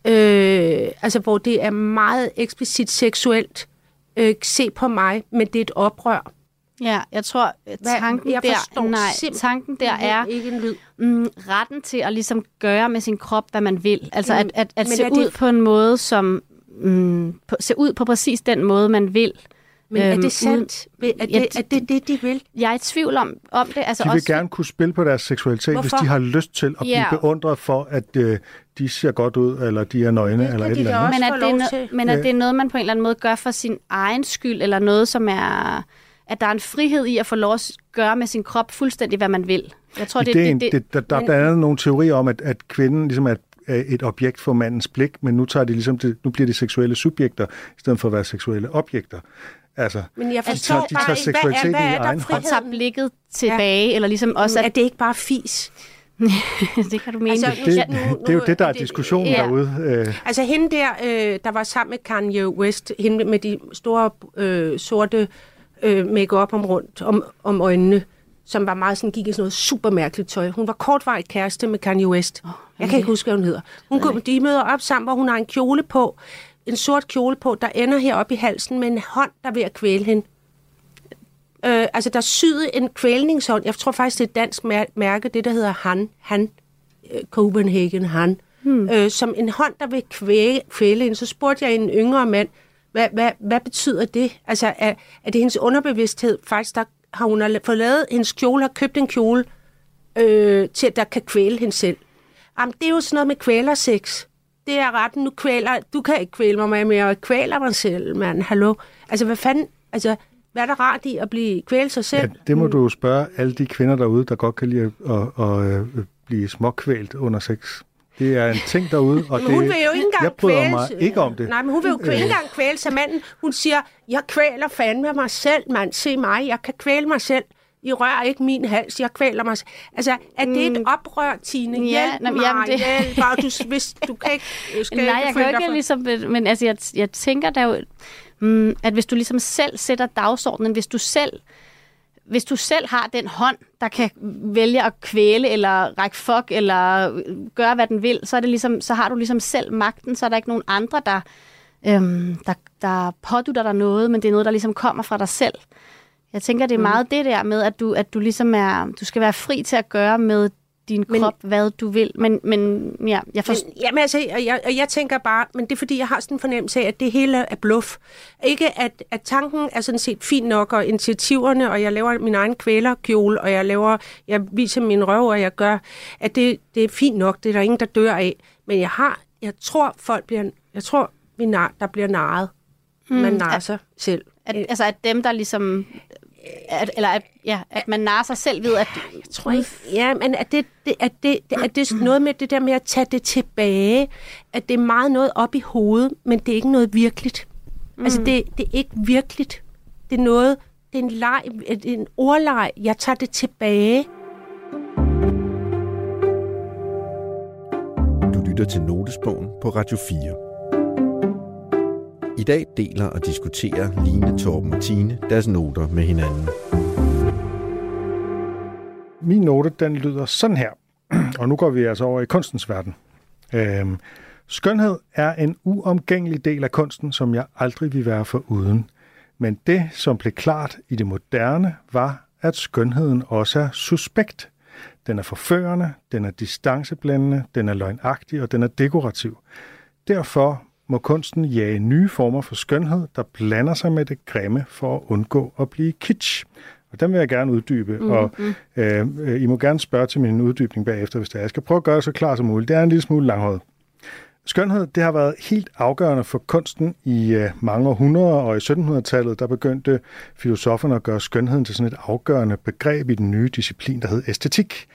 Speaker 2: øh, altså hvor det er meget eksplicit seksuelt. Øh, se på mig, men det er et oprør.
Speaker 4: Ja, jeg tror, at
Speaker 2: Hvad-
Speaker 4: tanken
Speaker 2: jeg
Speaker 4: der, nej, tanken der er
Speaker 2: ikke en lyd.
Speaker 4: mm, retten til at ligesom gøre med sin krop, hvad man vil. Altså
Speaker 2: Mm,
Speaker 4: at, at, at se
Speaker 2: er det-
Speaker 4: ud på en måde, som mm, på, se ud på præcis den måde, man vil.
Speaker 2: Men er
Speaker 4: Øhm,
Speaker 2: det sandt? Er
Speaker 4: Ja,
Speaker 2: det, er det det, de vil?
Speaker 4: Jeg er i tvivl om, om det. Altså
Speaker 3: De vil
Speaker 4: også,
Speaker 3: gerne kunne spille på deres seksualitet,
Speaker 2: Hvorfor?
Speaker 3: hvis de har lyst til at blive beundret for, at øh, de ser godt ud, eller de er nøgne,
Speaker 2: Det
Speaker 3: eller et
Speaker 2: de
Speaker 3: eller andet.
Speaker 4: men det er
Speaker 2: lov
Speaker 4: no,
Speaker 2: til.
Speaker 4: men at
Speaker 3: Ja.
Speaker 4: det er noget, man på en eller anden måde gør for sin egen skyld, eller noget, som er... At der er en frihed i at få lov at gøre med sin krop fuldstændig, hvad man vil. Jeg tror, det,
Speaker 3: Ideen,
Speaker 4: det,
Speaker 3: det,
Speaker 4: det,
Speaker 3: der, der er
Speaker 2: men-
Speaker 3: blandt andet nogle teorier om, at, at kvinden ligesom er er et objekt for mandens blik, men nu, tager de ligesom det, nu bliver de seksuelle subjekter, i stedet for at være seksuelle objekter. Altså,
Speaker 2: Men jeg
Speaker 3: tager-
Speaker 2: forstår
Speaker 3: de
Speaker 2: bare
Speaker 3: tager
Speaker 2: ikke, hvad er,
Speaker 3: seksualiteten
Speaker 2: hvad er der
Speaker 3: egen
Speaker 4: og
Speaker 2: friheden?
Speaker 4: tager blikket tilbage, ja. eller ligesom også,
Speaker 2: Er
Speaker 4: at...
Speaker 2: det ikke bare fis?
Speaker 4: det kan du mene.
Speaker 2: Altså,
Speaker 3: det,
Speaker 2: nu-
Speaker 3: det er jo det, der er
Speaker 2: det-
Speaker 3: diskussionen
Speaker 4: ja.
Speaker 3: derude. Øh,
Speaker 2: Altså hende der, øh, der var sammen med Kanye West, hende med de store øh, sorte øh, make-up om rundt om, om øjnene, som var meget sådan, gik i sådan noget super mærkeligt tøj. Hun var kortvarigt kæreste med Kanye West. Oh, jeg kan ikke huske, hvad hun hedder. Hun går, de møder op sammen, hvor hun har en kjole på, en sort kjole på, der ender heroppe i halsen med en hånd, der er ved at kvæle hende. Øh, altså, der er syet en kvælningshånd. Jeg tror faktisk, det er et dansk mær- mærke, det der hedder Han. Han. Øh, Copenhagen Han. Hmm. Øh, som en hånd, der vil kvæle, kvæle hende. Så spurgte jeg en yngre mand, hvad, hvad, hvad betyder det? Altså, er, er det hendes underbevidsthed? Faktisk, der har hun fået lavet hendes kjole, har købt en kjole, øh, til at der kan kvæle hende selv. Jamen, det er jo sådan noget med kvælersex. Det er retten, nu kvæler, du kan ikke kvæle mig mere, men jeg kvæler mig selv, mand. Hallo? Altså, hvad fanden, altså, hvad er der rart i at blive kvæle sig selv?
Speaker 3: ja, det må du jo spørge alle de kvinder derude, der godt kan lide at, at, at, at blive småkvælt under sex. Det er en ting derude, og
Speaker 2: Men
Speaker 3: det,
Speaker 2: hun vil jo ikke engang
Speaker 3: jeg bryder mig ikke om det.
Speaker 2: Nej, men hun vil jo ikke engang kvæle sig manden. Hun siger, jeg kvæler fandme mig selv, mand. Se mig, jeg kan kvæle mig selv. I rører ikke min hals, jeg kvæler mig. Altså, er det et oprør, Tine?
Speaker 4: Ja,
Speaker 2: Hjælp
Speaker 4: men
Speaker 2: mig,
Speaker 4: jamen, det-
Speaker 2: hjælp. Bare, du, hvis, du kan ikke... Jeg skal
Speaker 4: Nej,
Speaker 2: ikke
Speaker 4: jeg kan ikke
Speaker 2: for-
Speaker 4: ligesom... Men altså, jeg, jeg tænker der jo... Mm, at hvis du ligesom selv sætter dagsordenen, hvis du selv hvis du selv har den hånd, der kan vælge at kvæle, eller række fuck, eller gøre, hvad den vil, så, er det ligesom, så har du ligesom selv magten, så er der ikke nogen andre, der, øhm, der, der pådutter dig noget, men det er noget, der ligesom kommer fra dig selv. Jeg tænker, det er meget det der med, at du, at du ligesom er, du skal være fri til at gøre med din
Speaker 2: Men-
Speaker 4: krop, hvad du vil. Men, men ja, jeg forstår...
Speaker 2: Men, jamen altså, og jeg, og jeg tænker bare, men det er fordi, jeg har sådan en fornemmelse af, at det hele er bluff. Ikke at, at tanken er sådan set fin nok, og initiativerne, og jeg laver min egen kvælerkjole, og jeg laver, jeg viser min røv, og jeg gør, at det, det er fint nok, det er der ingen, der dør af. Men jeg har, jeg tror, folk bliver, jeg tror, vi nar, der bliver narret. Man narrer sig selv.
Speaker 4: At, altså at dem, der ligesom... At, eller at, ja, at man narer sig selv ved, at...
Speaker 2: Jeg tror ikke, ja, men at det, det, at det, det, at det er noget med det der med at tage det tilbage, at det er meget noget op i hovedet, men det er ikke noget virkeligt. Mm. Altså, det, det er ikke virkeligt. Det er noget, det er en leg, det er en ordleg. Jeg tager det tilbage.
Speaker 1: lytter til Notesbogen på Radio 4. I dag deler og diskuterer Line, Torben og Tine deres noter med hinanden.
Speaker 3: Min note, den lyder sådan her. Og nu går vi altså over i kunstens verden. Øhm, skønhed er en uomgængelig del af kunsten, som jeg aldrig vil være for uden. Men det, som blev klart i det moderne, var, at skønheden også er suspekt. Den er forførende, den er distanceblændende, den er løgnagtig og den er dekorativ. Derfor må kunsten jage nye former for skønhed, der blander sig med det grimme for at undgå at blive kitsch. Og den vil jeg gerne uddybe, mm-hmm. og øh, øh, I må gerne spørge til min uddybning bagefter, hvis det er. Jeg skal prøve at gøre det så klart som muligt. Det er en lille smule langhåret. Skønhed, det har været helt afgørende for kunsten i øh, mange århundreder, og i 1700-tallet, der begyndte filosoferne at gøre skønheden til sådan et afgørende begreb i den nye disciplin, der hed æstetik.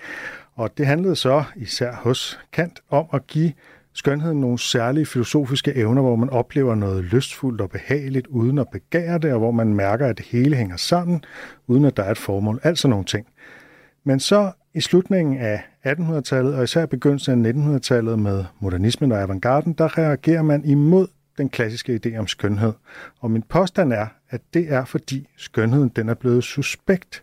Speaker 3: Og det handlede så, især hos Kant, om at give skønheden nogle særlige filosofiske evner, hvor man oplever noget lystfuldt og behageligt, uden at begære det, og hvor man mærker, at det hele hænger sammen, uden at der er et formål. Altså nogle ting. Men så i slutningen af 1800-tallet, og især begyndelsen af 1900-tallet med modernismen og avantgarden, der reagerer man imod den klassiske idé om skønhed. Og min påstand er, at det er fordi skønheden den er blevet suspekt.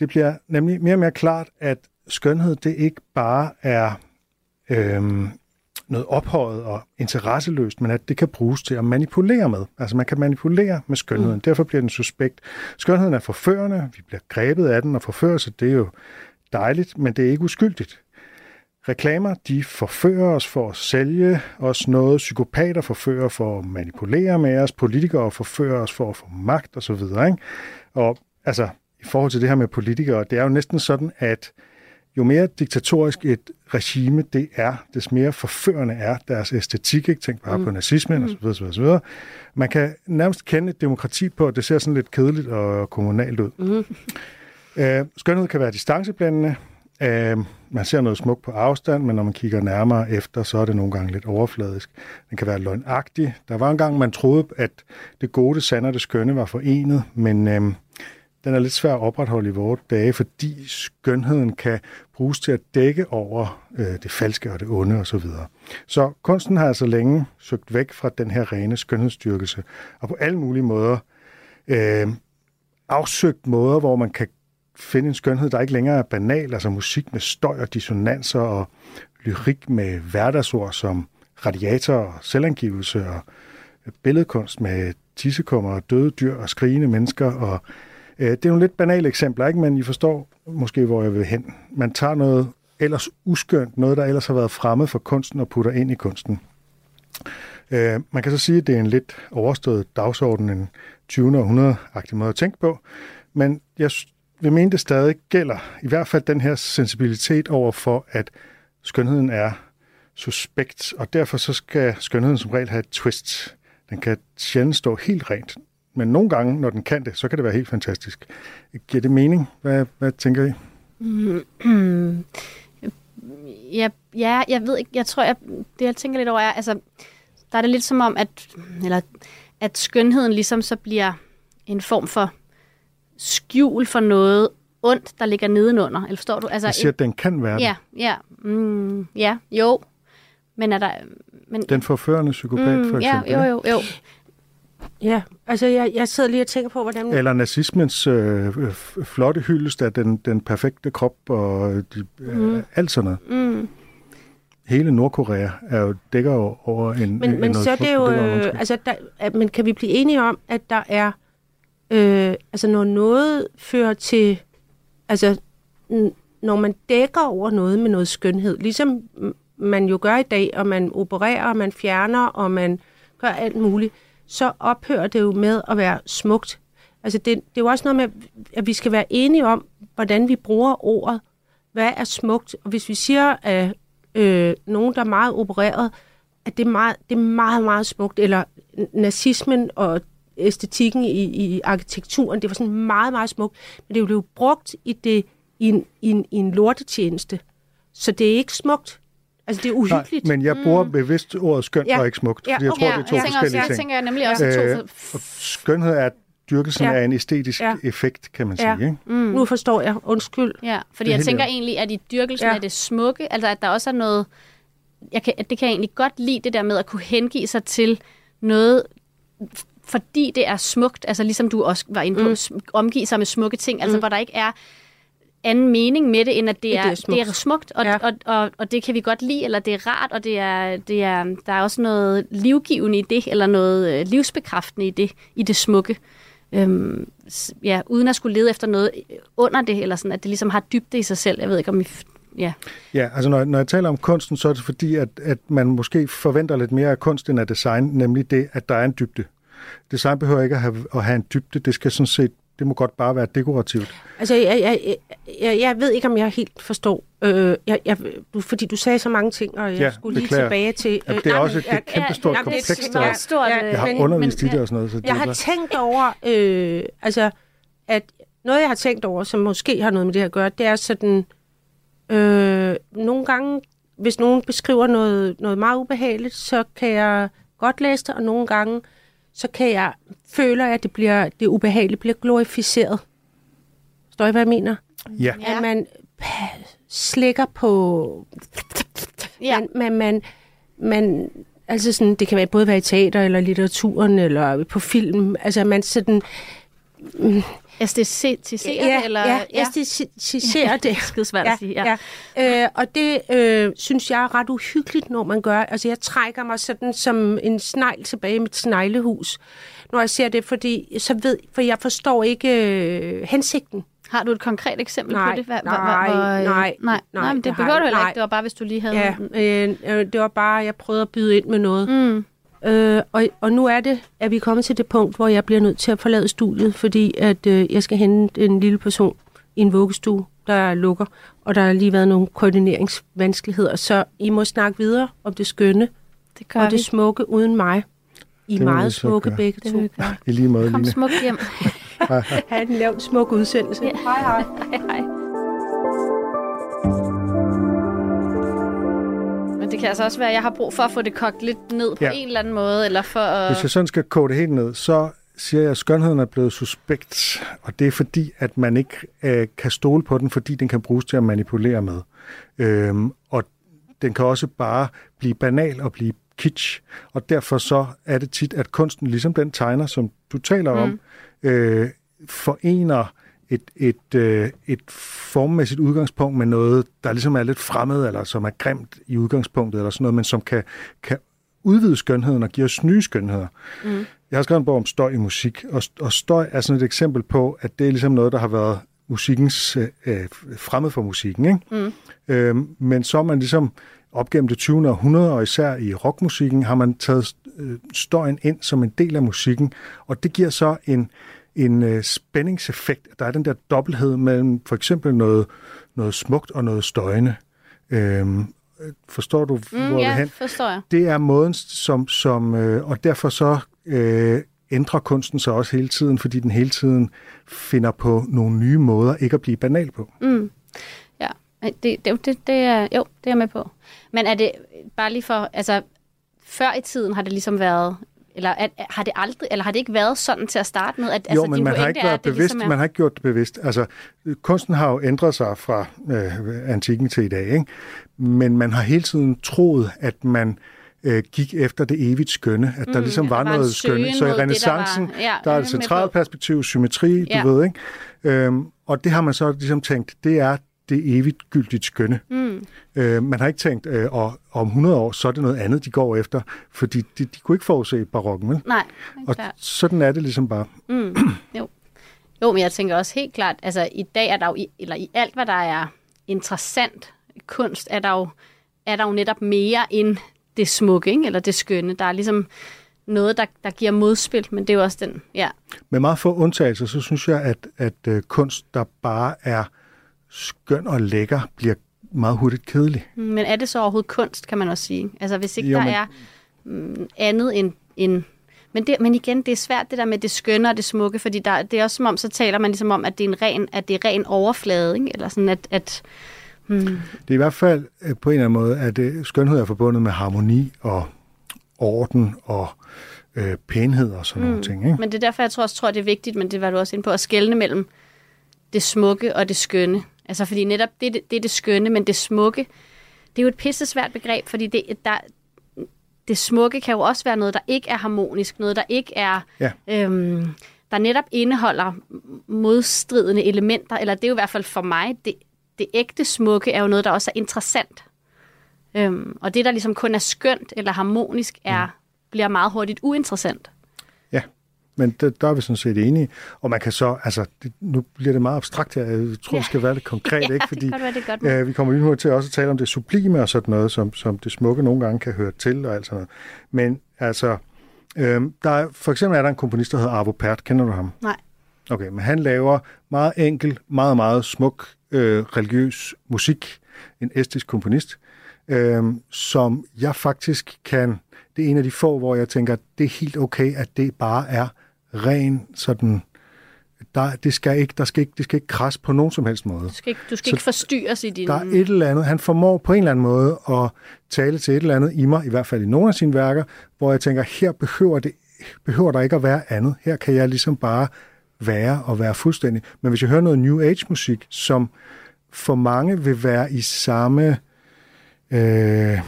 Speaker 3: Det bliver nemlig mere og mere klart, at skønhed det ikke bare er øhm, noget ophøjet og interesseløst, men at det kan bruges til at manipulere med. Altså man kan manipulere med skønheden. Mm. Derfor bliver den suspekt. Skønheden er forførende, vi bliver grebet af den, og forførelse, det er jo dejligt, men det er ikke uskyldigt. Reklamer, de forfører os for at sælge os noget. Psykopater forfører for at manipulere med os. Politikere forfører os for at få magt osv. Ikke? Og altså, i forhold til det her med politikere, det er jo næsten sådan, at jo mere diktatorisk et regime det er, des mere forførende er deres æstetik. Ikke? Tænk bare mm. på nazismen mm. osv. osv. Man kan nærmest kende et demokrati på, at det ser sådan lidt kedeligt og kommunalt ud. Mm. Øh, skønhed kan være distanceblændende. Øh, man ser noget smukt på afstand, men når man kigger nærmere efter, så er det nogle gange lidt overfladisk. Den kan være løgnagtig. Der var en gang, man troede, at det gode, det sande og det skønne var forenet, men øh, den er lidt svær at opretholde i vores dage, fordi skønheden kan bruges til at dække over øh, det falske og det onde osv. Så, så kunsten har altså længe søgt væk fra den her rene skønhedsstyrkelse, og på alle mulige måder øh, afsøgt måder, hvor man kan finde en skønhed, der ikke længere er banal, altså musik med støj og dissonanser og lyrik med hverdagsord som radiator og selvangivelse og øh, billedkunst med tissekummer og døde dyr og skrigende mennesker. Og, Øh, det er nogle lidt banale eksempler, ikke? men I forstår måske, hvor jeg vil hen. Man tager noget ellers uskønt, noget, der ellers har været fremmed for kunsten, og putter ind i kunsten. Øh, man kan så sige, at det er en lidt overstået dagsorden, en 20. århundrede-agtig måde at tænke på, men jeg vil mene, det stadig gælder, i hvert fald den her sensibilitet over for, at skønheden er suspekt, og derfor så skal skønheden som regel have et twist. Den kan sjældent stå helt rent, men nogle gange, når den kan det, så kan det være helt fantastisk. Giver det mening? Hvad, hvad tænker I?
Speaker 4: Ja, ja, jeg ved ikke, jeg tror, jeg, det jeg tænker lidt over er, altså, der er det lidt som om, at, eller, at skønheden ligesom så bliver en form for skjul for noget ondt, der ligger nedenunder. Eller forstår du?
Speaker 3: Altså, jeg siger, at den kan være
Speaker 4: ja, det. Ja, mm, ja, jo. Men er der... Men,
Speaker 3: den forførende psykopat, mm, for eksempel.
Speaker 4: Ja, jo, jo, jo.
Speaker 2: Ja, altså jeg, jeg sidder lige og tænker på, hvordan...
Speaker 3: Eller nazismens øh, flotte hyldest af den, den perfekte krop og de, mm. alt sådan noget. Mm. Hele Nordkorea er jo, dækker jo over en...
Speaker 2: Men,
Speaker 3: en
Speaker 2: men så er det jo... Øh, altså, der, at, men kan vi blive enige om, at der er Øh, altså når noget fører til, altså når man dækker over noget med noget skønhed, ligesom man jo gør i dag, og man opererer, og man fjerner, og man gør alt muligt, så ophører det jo med at være smukt. Altså det, det er jo også noget med, at vi skal være enige om, hvordan vi bruger ordet. Hvad er smukt? Og hvis vi siger, at øh, nogen, der er meget opereret, at det er meget, det er meget, meget smukt, eller nazismen og æstetikken i, i arkitekturen. Det var sådan meget, meget smukt. Men det blev brugt i, det, i, en, i, en, i en lortetjeneste. Så det er ikke smukt. Altså, det er uhyggeligt.
Speaker 3: Nej, men jeg bruger mm. bevidst ordet skønt ja. og ikke smukt, ja, okay. jeg tror, det er to
Speaker 4: ja,
Speaker 3: forskellige
Speaker 4: også,
Speaker 3: ting.
Speaker 4: Jeg tænker nemlig også,
Speaker 3: ja. øh, to... Skønhed er dyrkelsen ja. af en æstetisk ja. effekt, kan man
Speaker 2: ja.
Speaker 3: sige. Ikke?
Speaker 2: Mm. Nu forstår jeg. Undskyld.
Speaker 4: Ja, fordi jeg tænker egentlig, at i dyrkelsen ja. af det smukke, altså at der også er noget jeg kan, det kan jeg egentlig godt lide, det der med at kunne hengive sig til noget, fordi det er smukt, altså ligesom du også var inde på, mm. omgive sig med smukke ting, altså mm. hvor der ikke er anden mening med det, end at det, er, det er smukt, det er smukt og, ja. og, og, og det kan vi godt lide, eller det er rart, og det er, det er, der er også noget livgivende i det, eller noget øh, livsbekræftende i det, i det smukke. Øhm, ja, uden at skulle lede efter noget under det, eller sådan, at det ligesom har dybde i sig selv. Jeg ved ikke, om I
Speaker 3: Ja, ja altså når, når jeg taler om kunsten, så er det fordi, at, at man måske forventer lidt mere af kunst end af design, nemlig det, at der er en dybde. Design behøver ikke at have, at have en dybde, det skal sådan set det må godt bare være dekorativt.
Speaker 2: Altså, jeg, jeg, jeg, jeg ved ikke, om jeg helt forstår, øh, jeg, jeg, du, fordi du sagde så mange ting, og jeg ja, skulle lige tilbage til... Øh,
Speaker 3: ja, det er nej, også et, et kæmpestort ja, komplekst. Det er stort, ja, jeg har undervist i det og sådan noget. Så
Speaker 2: jeg har tænkt over, øh, altså, at noget, jeg har tænkt over, som måske har noget med det at gøre, det er sådan, øh, nogle gange, hvis nogen beskriver noget, noget meget ubehageligt, så kan jeg godt læse det, og nogle gange, så kan jeg føle, at det, bliver, det ubehageligt bliver glorificeret. Står I, hvad jeg mener?
Speaker 3: Ja.
Speaker 2: At man slikker på... Ja. Man, man, man, man, altså sådan, det kan være både være i teater, eller litteraturen, eller på film. Altså man sådan...
Speaker 4: Mm, æstetiserer ja, det? Eller,
Speaker 2: ja, ja. æstetiserer det.
Speaker 4: Skide svært ja, at sige, ja.
Speaker 2: ja. Øh, og det øh, synes jeg er ret uhyggeligt, når man gør. Altså jeg trækker mig sådan som en snegl tilbage i mit sneglehus, når jeg ser det, fordi så ved, for jeg forstår ikke øh, hensigten.
Speaker 4: Har du et konkret eksempel
Speaker 2: nej,
Speaker 4: på det?
Speaker 2: Hva, nej, hva, nej, nej,
Speaker 4: nej, nej, men det behøver du heller ikke. Det var bare, hvis du lige havde...
Speaker 2: Ja, øh, øh, det var bare, jeg prøvede at byde ind med noget. Mm. Øh, og, og nu er det, at vi er kommet til det punkt, hvor jeg bliver nødt til at forlade studiet, fordi at øh, jeg skal hente en lille person i en vuggestue, der lukker, og der har lige været nogle koordineringsvanskeligheder. Så I må snakke videre om det skønne det gør og vi. det smukke uden mig. I er meget smukke gøre. begge to.
Speaker 3: I lige måde,
Speaker 4: Kom smukt hjem.
Speaker 2: ha' en lavt smuk udsendelse. Ja. Hej, hej. hej, hej.
Speaker 4: Men det kan altså også være, at jeg har brug for at få det kogt lidt ned på ja. en eller anden måde. Eller for at...
Speaker 3: Hvis jeg sådan skal koge det helt ned, så siger jeg, at skønheden er blevet suspekt. Og det er fordi, at man ikke øh, kan stole på den, fordi den kan bruges til at manipulere med. Øhm, og den kan også bare blive banal og blive kitsch. Og derfor så er det tit, at kunsten, ligesom den tegner, som du taler mm. om, øh, forener et, et, øh, et formmæssigt udgangspunkt med noget, der ligesom er lidt fremmed, eller som er grimt i udgangspunktet, eller sådan noget, men som kan, kan udvide skønheden og give os nye skønheder. Mm. Jeg har skrevet en bog om støj i musik, og, og støj er sådan et eksempel på, at det er ligesom noget, der har været musikkens øh, øh fremmed for musikken. Ikke? Mm. Øhm, men så er man ligesom op gennem det 20. århundrede, og især i rockmusikken, har man taget øh, støjen ind som en del af musikken, og det giver så en, en øh, spændingseffekt. Der er den der dobbelthed mellem for eksempel noget, noget smukt og noget støjende. Øhm, forstår du,
Speaker 4: mm, hvor ja, det hen? forstår jeg.
Speaker 3: Det er måden, som, som øh, og derfor så øh, ændrer kunsten sig også hele tiden, fordi den hele tiden finder på nogle nye måder ikke at blive banal på.
Speaker 4: Mm. Ja, det, det, det, det er, jo, det er jeg med på. Men er det bare lige for, altså før i tiden har det ligesom været eller at, har det aldrig, eller har det ikke været sådan til at starte med? At,
Speaker 3: jo, altså, men man har ikke været er, bevidst, ligesom er... man har ikke gjort det bevidst. Altså, kunsten har jo ændret sig fra øh, antikken til i dag, ikke? men man har hele tiden troet, at man øh, gik efter det evigt skønne, at der mm, ligesom var, var noget skønne. Så i renaissancen, der, ja, der er et centralt perspektiv, symmetri, ja. du ved, ikke? Øhm, og det har man så ligesom tænkt, det er det evigt gyldigt skønne. Mm. Øh, man har ikke tænkt, øh, og om 100 år, så er det noget andet, de går efter, fordi de, de kunne ikke forudse barokken, vel?
Speaker 4: Nej,
Speaker 3: Og klart. sådan er det ligesom bare.
Speaker 4: Mm. Jo. jo, men jeg tænker også helt klart, altså i dag er der jo, i, eller i alt, hvad der er interessant kunst, er der jo, er der jo netop mere end det smukke, ikke? eller det skønne. Der er ligesom noget, der, der giver modspil, men det er jo også den, ja.
Speaker 3: Med meget få undtagelser, så synes jeg, at, at uh, kunst, der bare er skøn og lækker, bliver meget hurtigt kedelig.
Speaker 4: Mm, men er det så overhovedet kunst, kan man også sige? Altså hvis ikke jo, der men... er mm, andet end, end men, det, men igen, det er svært det der med det skønne og det smukke, fordi der, det er også som om, så taler man ligesom om, at det er en ren, at det er ren overflade, ikke? eller sådan at, at
Speaker 3: hmm. Det er i hvert fald øh, på en eller anden måde, at det, skønhed er forbundet med harmoni og orden og øh, pænhed og sådan hmm. nogle ting. Ikke?
Speaker 4: Men det er derfor, jeg tror også, tror, det er vigtigt, men det var du også inde på, at skelne mellem det smukke og det skønne. Altså fordi netop det, det, det er det skønne, men det smukke, det er jo et pisse svært begreb, fordi det, der, det smukke kan jo også være noget, der ikke er harmonisk, noget, der ikke er...
Speaker 3: Ja.
Speaker 4: Øhm, der netop indeholder modstridende elementer, eller det er jo i hvert fald for mig, det, det ægte smukke er jo noget, der også er interessant. Øhm, og det, der ligesom kun er skønt eller harmonisk, er, mm. bliver meget hurtigt uinteressant.
Speaker 3: Men der, der er vi sådan set enige. Og man kan så, altså, det, nu bliver det meget abstrakt her. Jeg tror, ja. det skal være lidt konkret,
Speaker 4: ja,
Speaker 3: ikke? Fordi
Speaker 4: det være, det godt.
Speaker 3: øh, vi kommer lige nu til også at tale om det sublime og sådan noget, som, som det smukke nogle gange kan høre til og alt sådan noget. Men altså, øh, der er, for eksempel er der en komponist, der hedder Arvo Pärt. Kender du ham?
Speaker 4: Nej.
Speaker 3: Okay, men han laver meget enkel, meget, meget smuk øh, religiøs musik. En estisk komponist, øh, som jeg faktisk kan... Det er en af de få, hvor jeg tænker, det er helt okay, at det bare er ren sådan... Der, det skal ikke, der skal ikke, det skal ikke krasse på nogen som helst måde.
Speaker 4: Du skal ikke, du skal ikke forstyrres i din...
Speaker 3: Der er et eller andet, han formår på en eller anden måde at tale til et eller andet i mig, i hvert fald i nogle af sine værker, hvor jeg tænker, her behøver, det, behøver der ikke at være andet. Her kan jeg ligesom bare være og være fuldstændig. Men hvis jeg hører noget New Age-musik, som for mange vil være i samme, øh,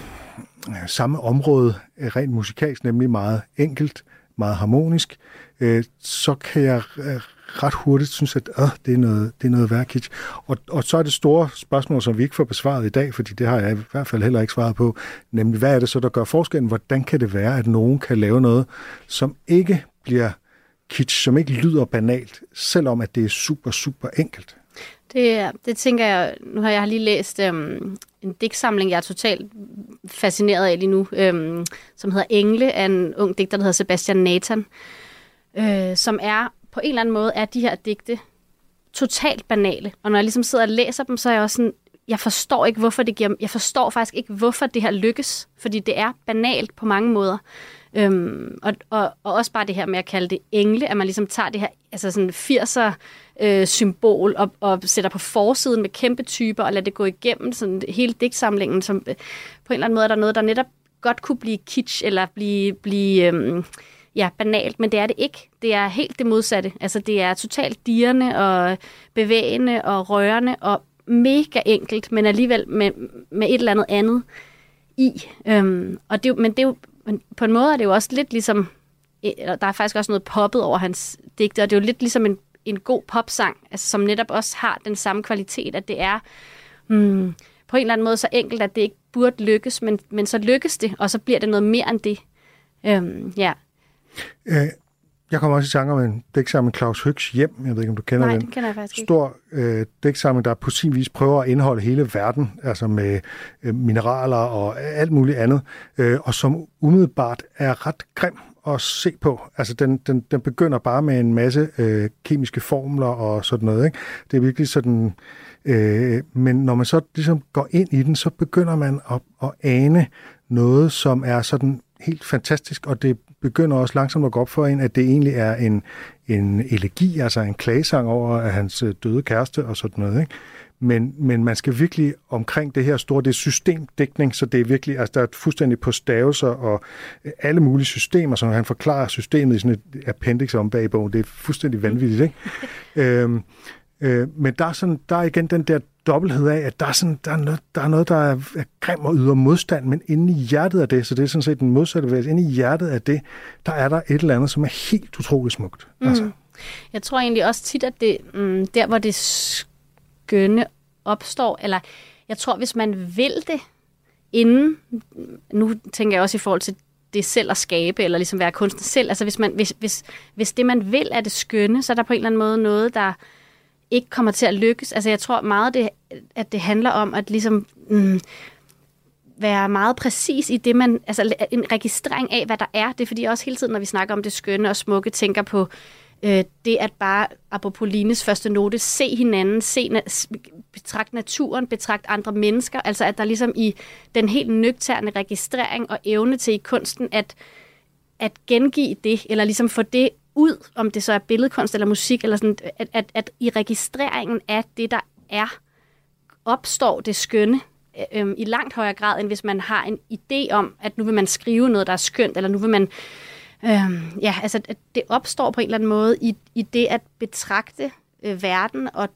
Speaker 3: samme område, rent musikalsk, nemlig meget enkelt, meget harmonisk, øh, Øh, så kan jeg øh, ret hurtigt synes, at øh, det, er noget, det er noget værd. Og, og så er det store spørgsmål, som vi ikke får besvaret i dag, fordi det har jeg i hvert fald heller ikke svaret på, nemlig hvad er det så, der gør forskellen? Hvordan kan det være, at nogen kan lave noget, som ikke bliver kitsch, som ikke lyder banalt, selvom at det er super, super enkelt?
Speaker 4: Det, det tænker jeg, nu har jeg lige læst øhm, en digtsamling, jeg er totalt fascineret af lige nu, øhm, som hedder Engle, af en ung digter, der hedder Sebastian Nathan, øh, som er, på en eller anden måde, er de her digte totalt banale. Og når jeg ligesom sidder og læser dem, så er jeg også sådan, jeg forstår ikke, hvorfor det giver, jeg forstår faktisk ikke, hvorfor det her lykkes, fordi det er banalt på mange måder. Øhm, og, og, og også bare det her med at kalde det engle, at man ligesom tager det her altså sådan 80'er øh, symbol og, og sætter på forsiden med kæmpe typer og lader det gå igennem sådan hele digtsamlingen. Som, øh, på en eller anden måde er der noget, der netop godt kunne blive kitsch eller blive, blive øhm, ja, banalt, men det er det ikke. Det er helt det modsatte. Altså det er totalt dirrende og bevægende og rørende og mega enkelt, men alligevel med, med et eller andet andet i. Øhm, og det, men det er jo, på en måde er det jo også lidt ligesom, eh, der er faktisk også noget poppet over hans digte, og det er jo lidt ligesom en, en god popsang, altså, som netop også har den samme kvalitet, at det er hmm, på en eller anden måde så enkelt, at det ikke burde lykkes, men, men så lykkes det, og så bliver det noget mere end det. Øhm, ja.
Speaker 3: Øh, jeg kommer også i tanke om en dæksamling Claus Høgs hjem. Jeg ved ikke, om du kender
Speaker 4: Nej,
Speaker 3: den.
Speaker 4: den kender jeg faktisk.
Speaker 3: Stor øh, dæksamling, der på sin vis prøver at indeholde hele verden, altså med øh, mineraler og alt muligt andet, øh, og som umiddelbart er ret grim at se på. Altså, den, den, den begynder bare med en masse øh, kemiske formler og sådan noget. Ikke? Det er virkelig sådan... Øh, men når man så ligesom går ind i den, så begynder man at, at ane noget, som er sådan helt fantastisk, og det begynder også langsomt at gå op for en, at det egentlig er en, en elegi, altså en klagesang over hans øh, døde kæreste og sådan noget. Ikke? Men, men man skal virkelig omkring det her store, det er systemdækning, så det er virkelig, altså der er fuldstændig på stavelser og øh, alle mulige systemer, som han forklarer systemet i sådan et appendix om bag bogen. Det er fuldstændig vanvittigt, ikke? øhm, øh, men der er, sådan, der er igen den der dobbelthed af, at der er, sådan, der er, noget, der er noget, der er, er grim og yder modstand, men inde i hjertet af det, så det er sådan set den modsatte bevægelse, inde i hjertet af det, der er der et eller andet, som er helt utroligt smukt.
Speaker 4: Mm. Altså. Jeg tror egentlig også tit, at det mm, der, hvor det skønne opstår, eller jeg tror, hvis man vil det inden, nu tænker jeg også i forhold til det selv at skabe, eller ligesom være kunstner selv, altså hvis, man, hvis, hvis, hvis det man vil er det skønne, så er der på en eller anden måde noget, der ikke kommer til at lykkes. Altså jeg tror meget, det, at det handler om at ligesom mm, være meget præcis i det, man... Altså en registrering af, hvad der er. Det er fordi også hele tiden, når vi snakker om det skønne og smukke, tænker på øh, det at bare, apropos Lines første note, se hinanden, se, betragt naturen, betragt andre mennesker. Altså at der ligesom i den helt nøgterne registrering og evne til i kunsten at, at gengive det, eller ligesom få det ud, om det så er billedkunst eller musik, eller sådan, at, at, at i registreringen af det, der er, opstår det skønne øh, i langt højere grad, end hvis man har en idé om, at nu vil man skrive noget, der er skønt, eller nu vil man... Øh, ja, altså, at det opstår på en eller anden måde i, i det at betragte øh, verden og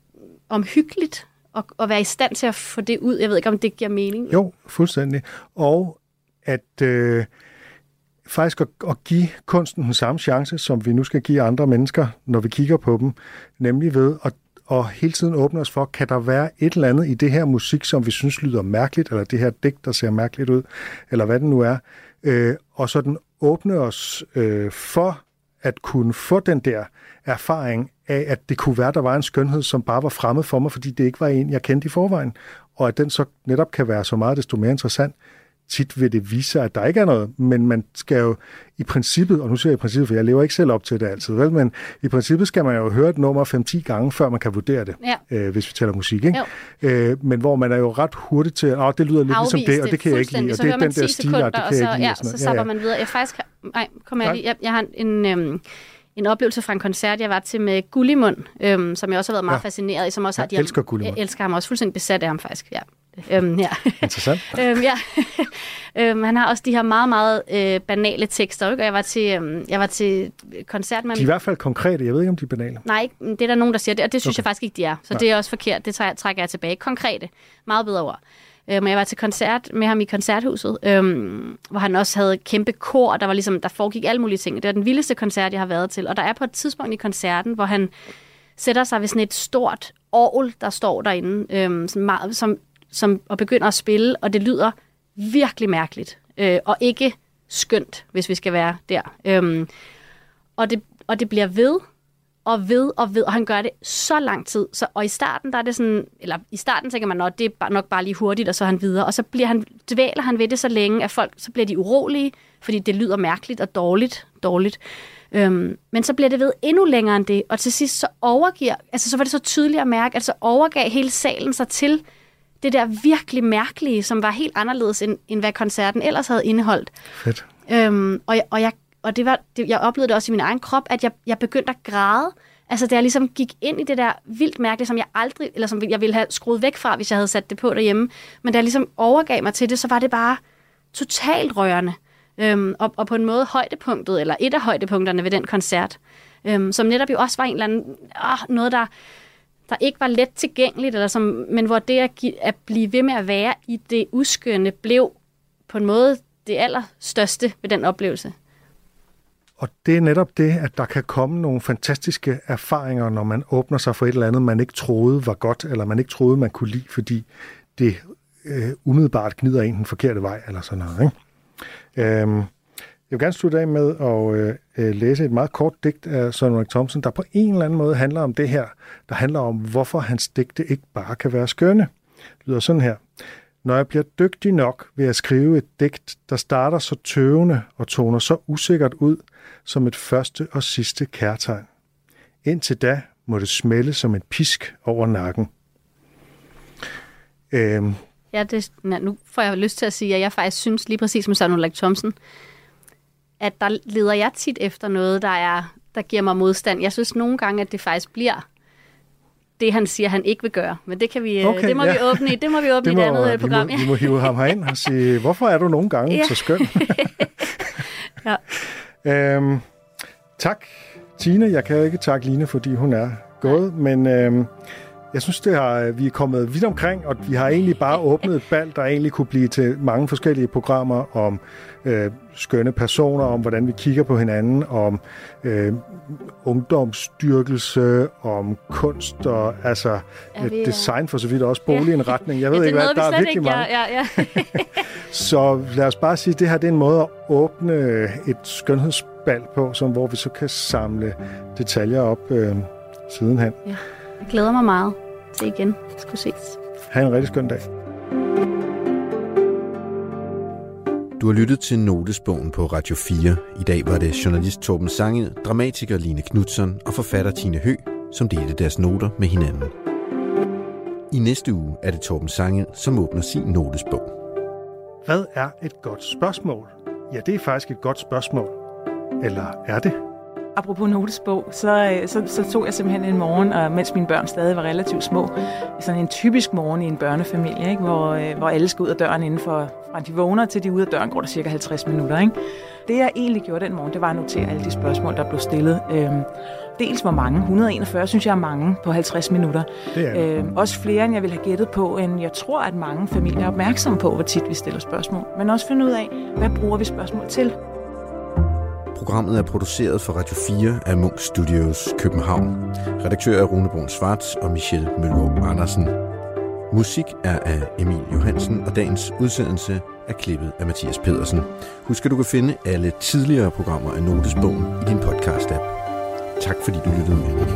Speaker 4: omhyggeligt og, og være i stand til at få det ud. Jeg ved ikke, om det giver mening.
Speaker 3: Jo, fuldstændig. Og at øh, faktisk at, at give kunsten den samme chance, som vi nu skal give andre mennesker, når vi kigger på dem, nemlig ved at og hele tiden åbne os for, kan der være et eller andet i det her musik, som vi synes lyder mærkeligt, eller det her digt, der ser mærkeligt ud, eller hvad det nu er, øh, og sådan åbne os øh, for at kunne få den der erfaring af, at det kunne være, der var en skønhed, som bare var fremmed for mig, fordi det ikke var en, jeg kendte i forvejen, og at den så netop kan være så meget desto mere interessant, tit vil det vise sig, at der ikke er noget, men man skal jo i princippet, og nu siger jeg i princippet, for jeg lever ikke selv op til det altid, vel? men i princippet skal man jo høre et nummer 5-10 gange, før man kan vurdere det,
Speaker 4: Ja.
Speaker 3: øh, hvis vi taler musik. Ikke? Øh, men hvor man er jo ret hurtig til, at det lyder lidt ligesom
Speaker 4: Afvise
Speaker 3: det, og det kan jeg ikke lide, og det er
Speaker 4: så
Speaker 3: den der
Speaker 4: 10
Speaker 3: stilart,
Speaker 4: sekunder,
Speaker 3: det kan
Speaker 4: og
Speaker 3: jeg
Speaker 4: så,
Speaker 3: ikke lide.
Speaker 4: ja,
Speaker 3: og
Speaker 4: så
Speaker 3: noget.
Speaker 4: zapper man videre. Jeg faktisk, nej, kommer jeg lige. Jeg, jeg har en, øhm, en oplevelse fra en koncert, jeg var til med Gullimund, øhm, som jeg også har været meget
Speaker 3: Ja.
Speaker 4: ja. fascineret i, som også
Speaker 3: Jeg
Speaker 4: har de
Speaker 3: elsker.
Speaker 4: Jeg elsker ham også fuldstændig besat af ham faktisk, ja. Øhm, ja.
Speaker 3: Interessant.
Speaker 4: øhm, ja. øhm, han har også de her meget, meget øh, banale tekster, ikke? og jeg var til, øhm, jeg var til koncert med
Speaker 3: De er i hvert fald konkrete, jeg ved ikke, om de er banale.
Speaker 4: Nej, det er der nogen, der siger det, og det synes
Speaker 3: Okay.
Speaker 4: jeg faktisk ikke, de er. Så
Speaker 3: Nej.
Speaker 4: det er også forkert. Det trækker jeg tilbage. Konkrete. Meget bedre ord. Øh, Men jeg var til koncert med ham i koncerthuset, øhm, hvor han også havde kæmpe kor. Der var ligesom, der foregik alle mulige ting. Det var den vildeste koncert, jeg har været til. Og der er på et tidspunkt i koncerten, hvor han sætter sig ved sådan et stort orgel, der står derinde, øhm, sådan meget, som, som, og begynder at spille, og det lyder virkelig mærkeligt. Øh, og ikke skønt, hvis vi skal være der. Øhm, og, det, og det bliver ved, og ved og ved, og han gør det så lang tid. Så, og i starten, der er det sådan, eller i starten tænker man, at det er bare- nok bare lige hurtigt, og så er han videre. Og så bliver han, dvæler han ved det så længe, at folk, så bliver de urolige, fordi det lyder mærkeligt og dårligt. dårligt. Øhm, men så bliver det ved endnu længere end det, og til sidst så overgiver, altså så var det så tydeligt at mærke, at så overgav hele salen sig til det der virkelig mærkelige, som var helt anderledes, end, end hvad koncerten ellers havde indeholdt.
Speaker 3: Fedt.
Speaker 4: Øhm, og jeg, og, jeg, og det var, det, jeg oplevede det også i min egen krop, at jeg, jeg begyndte at græde. Altså, da jeg ligesom gik ind i det der vildt mærkelige, som jeg aldrig, eller som jeg ville have skruet væk fra, hvis jeg havde sat det på derhjemme. Men da jeg ligesom overgav mig til det, så var det bare totalt rørende. Øhm, og, og på en måde højdepunktet, eller et af højdepunkterne ved den koncert, øhm, som netop jo også var en eller anden, ah, noget, der, der ikke var let tilgængeligt, eller som, men hvor det at, give, at blive ved med at være i det uskønne, blev på en måde det allerstørste ved den oplevelse.
Speaker 3: Og det er netop det, at der kan komme nogle fantastiske erfaringer, når man åbner sig for et eller andet, man ikke troede var godt, eller man ikke troede, man kunne lide, fordi det øh, umiddelbart gnider en den forkerte vej, eller sådan noget. Ikke? Øhm, jeg vil gerne slutte af med at øh, øh, læse et meget kort digt af Søren Ulrik Thomsen, der på en eller anden måde handler om det her, der handler om, hvorfor hans digte ikke bare kan være skønne. Det lyder sådan her. Når jeg bliver dygtig nok, ved at skrive et digt, der starter så tøvende og toner så usikkert ud, som et første og sidste kærtegn. Indtil da må det smelle som et pisk over nakken. Øhm,
Speaker 4: Ja, det, ja, nu får jeg lyst til at sige, at jeg faktisk synes lige præcis som Søren Ulrik Thomsen, at der leder jeg tit efter noget, der, er, der giver mig modstand. Jeg synes nogle gange, at det faktisk bliver det, han siger, han ikke vil gøre. Men det, kan vi,
Speaker 3: Okay,
Speaker 4: okay, det må
Speaker 3: ja.
Speaker 4: vi åbne i, det må vi åbne
Speaker 3: det
Speaker 4: i
Speaker 3: må,
Speaker 4: et andet øh,
Speaker 3: vi,
Speaker 4: program.
Speaker 3: må, vi må hive ham herind og sige, hvorfor er du nogle gange
Speaker 4: Ja.
Speaker 3: så skøn?
Speaker 4: Ja.
Speaker 3: øhm, tak, Tine. Jeg kan ikke takke Line, fordi hun er gået, men øhm, jeg synes, det har, vi er kommet vidt omkring, og vi har egentlig bare åbnet et bal, der egentlig kunne blive til mange forskellige programmer om øh, skønne personer, om hvordan vi kigger på hinanden, om øh, ungdomsstyrkelse, om kunst og altså
Speaker 4: Ja,
Speaker 3: ja,
Speaker 4: vi er-
Speaker 3: design for så vidt også, boligindretning. Jeg ved
Speaker 4: ja,
Speaker 3: ikke, hvad, der er virkelig
Speaker 4: ikke
Speaker 3: mange.
Speaker 4: gør. Ja, ja.
Speaker 3: Så lad os bare sige, at det her det er en måde at åbne et skønhedsbal på, som, hvor vi så kan samle detaljer op øh, sidenhen.
Speaker 4: Jeg glæder mig meget til igen skulle ses.
Speaker 3: Ha' en rigtig skøn dag.
Speaker 1: Du har lyttet til Notesbogen på Radio 4. I dag var det journalist Torben Sange, dramatiker Line Knudsen og forfatter Tine Hø, som delte deres noter med hinanden. I næste uge er det Torben Sange, som åbner sin notesbog.
Speaker 3: Hvad er et godt spørgsmål? Ja, det er faktisk et godt spørgsmål. Eller er det?
Speaker 5: Apropos notesbog, så, øh, så, så tog jeg simpelthen en morgen, og mens mine børn stadig var relativt små, sådan en typisk morgen i en børnefamilie, ikke? Hvor, øh, hvor alle skal ud af døren inden for, fra de vågner til de er ude af døren, går der cirka 50 minutter. Ikke? Det jeg egentlig gjorde den morgen, det var at notere alle de spørgsmål, der blev stillet. Øhm, dels hvor mange. 141 synes jeg er mange på 50 minutter.
Speaker 3: Det er det.
Speaker 5: Øh, også flere, end jeg ville have gættet på, end jeg tror, at mange familier er opmærksomme på, hvor tit vi stiller spørgsmål. Men også finde ud af, hvad bruger vi spørgsmål til?
Speaker 1: Programmet er produceret for Radio 4 af Munk Studios København. Redaktør er Rune Brun Svarts og Michelle Mølgaard Andersen. Musik er af Emil Johansen, og dagens udsendelse er klippet af Mathias Pedersen. Husk, at du kan finde alle tidligere programmer af Notesbogen i din podcast-app. Tak fordi du lyttede med.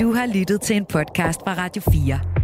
Speaker 6: Du har lyttet til en podcast fra Radio 4.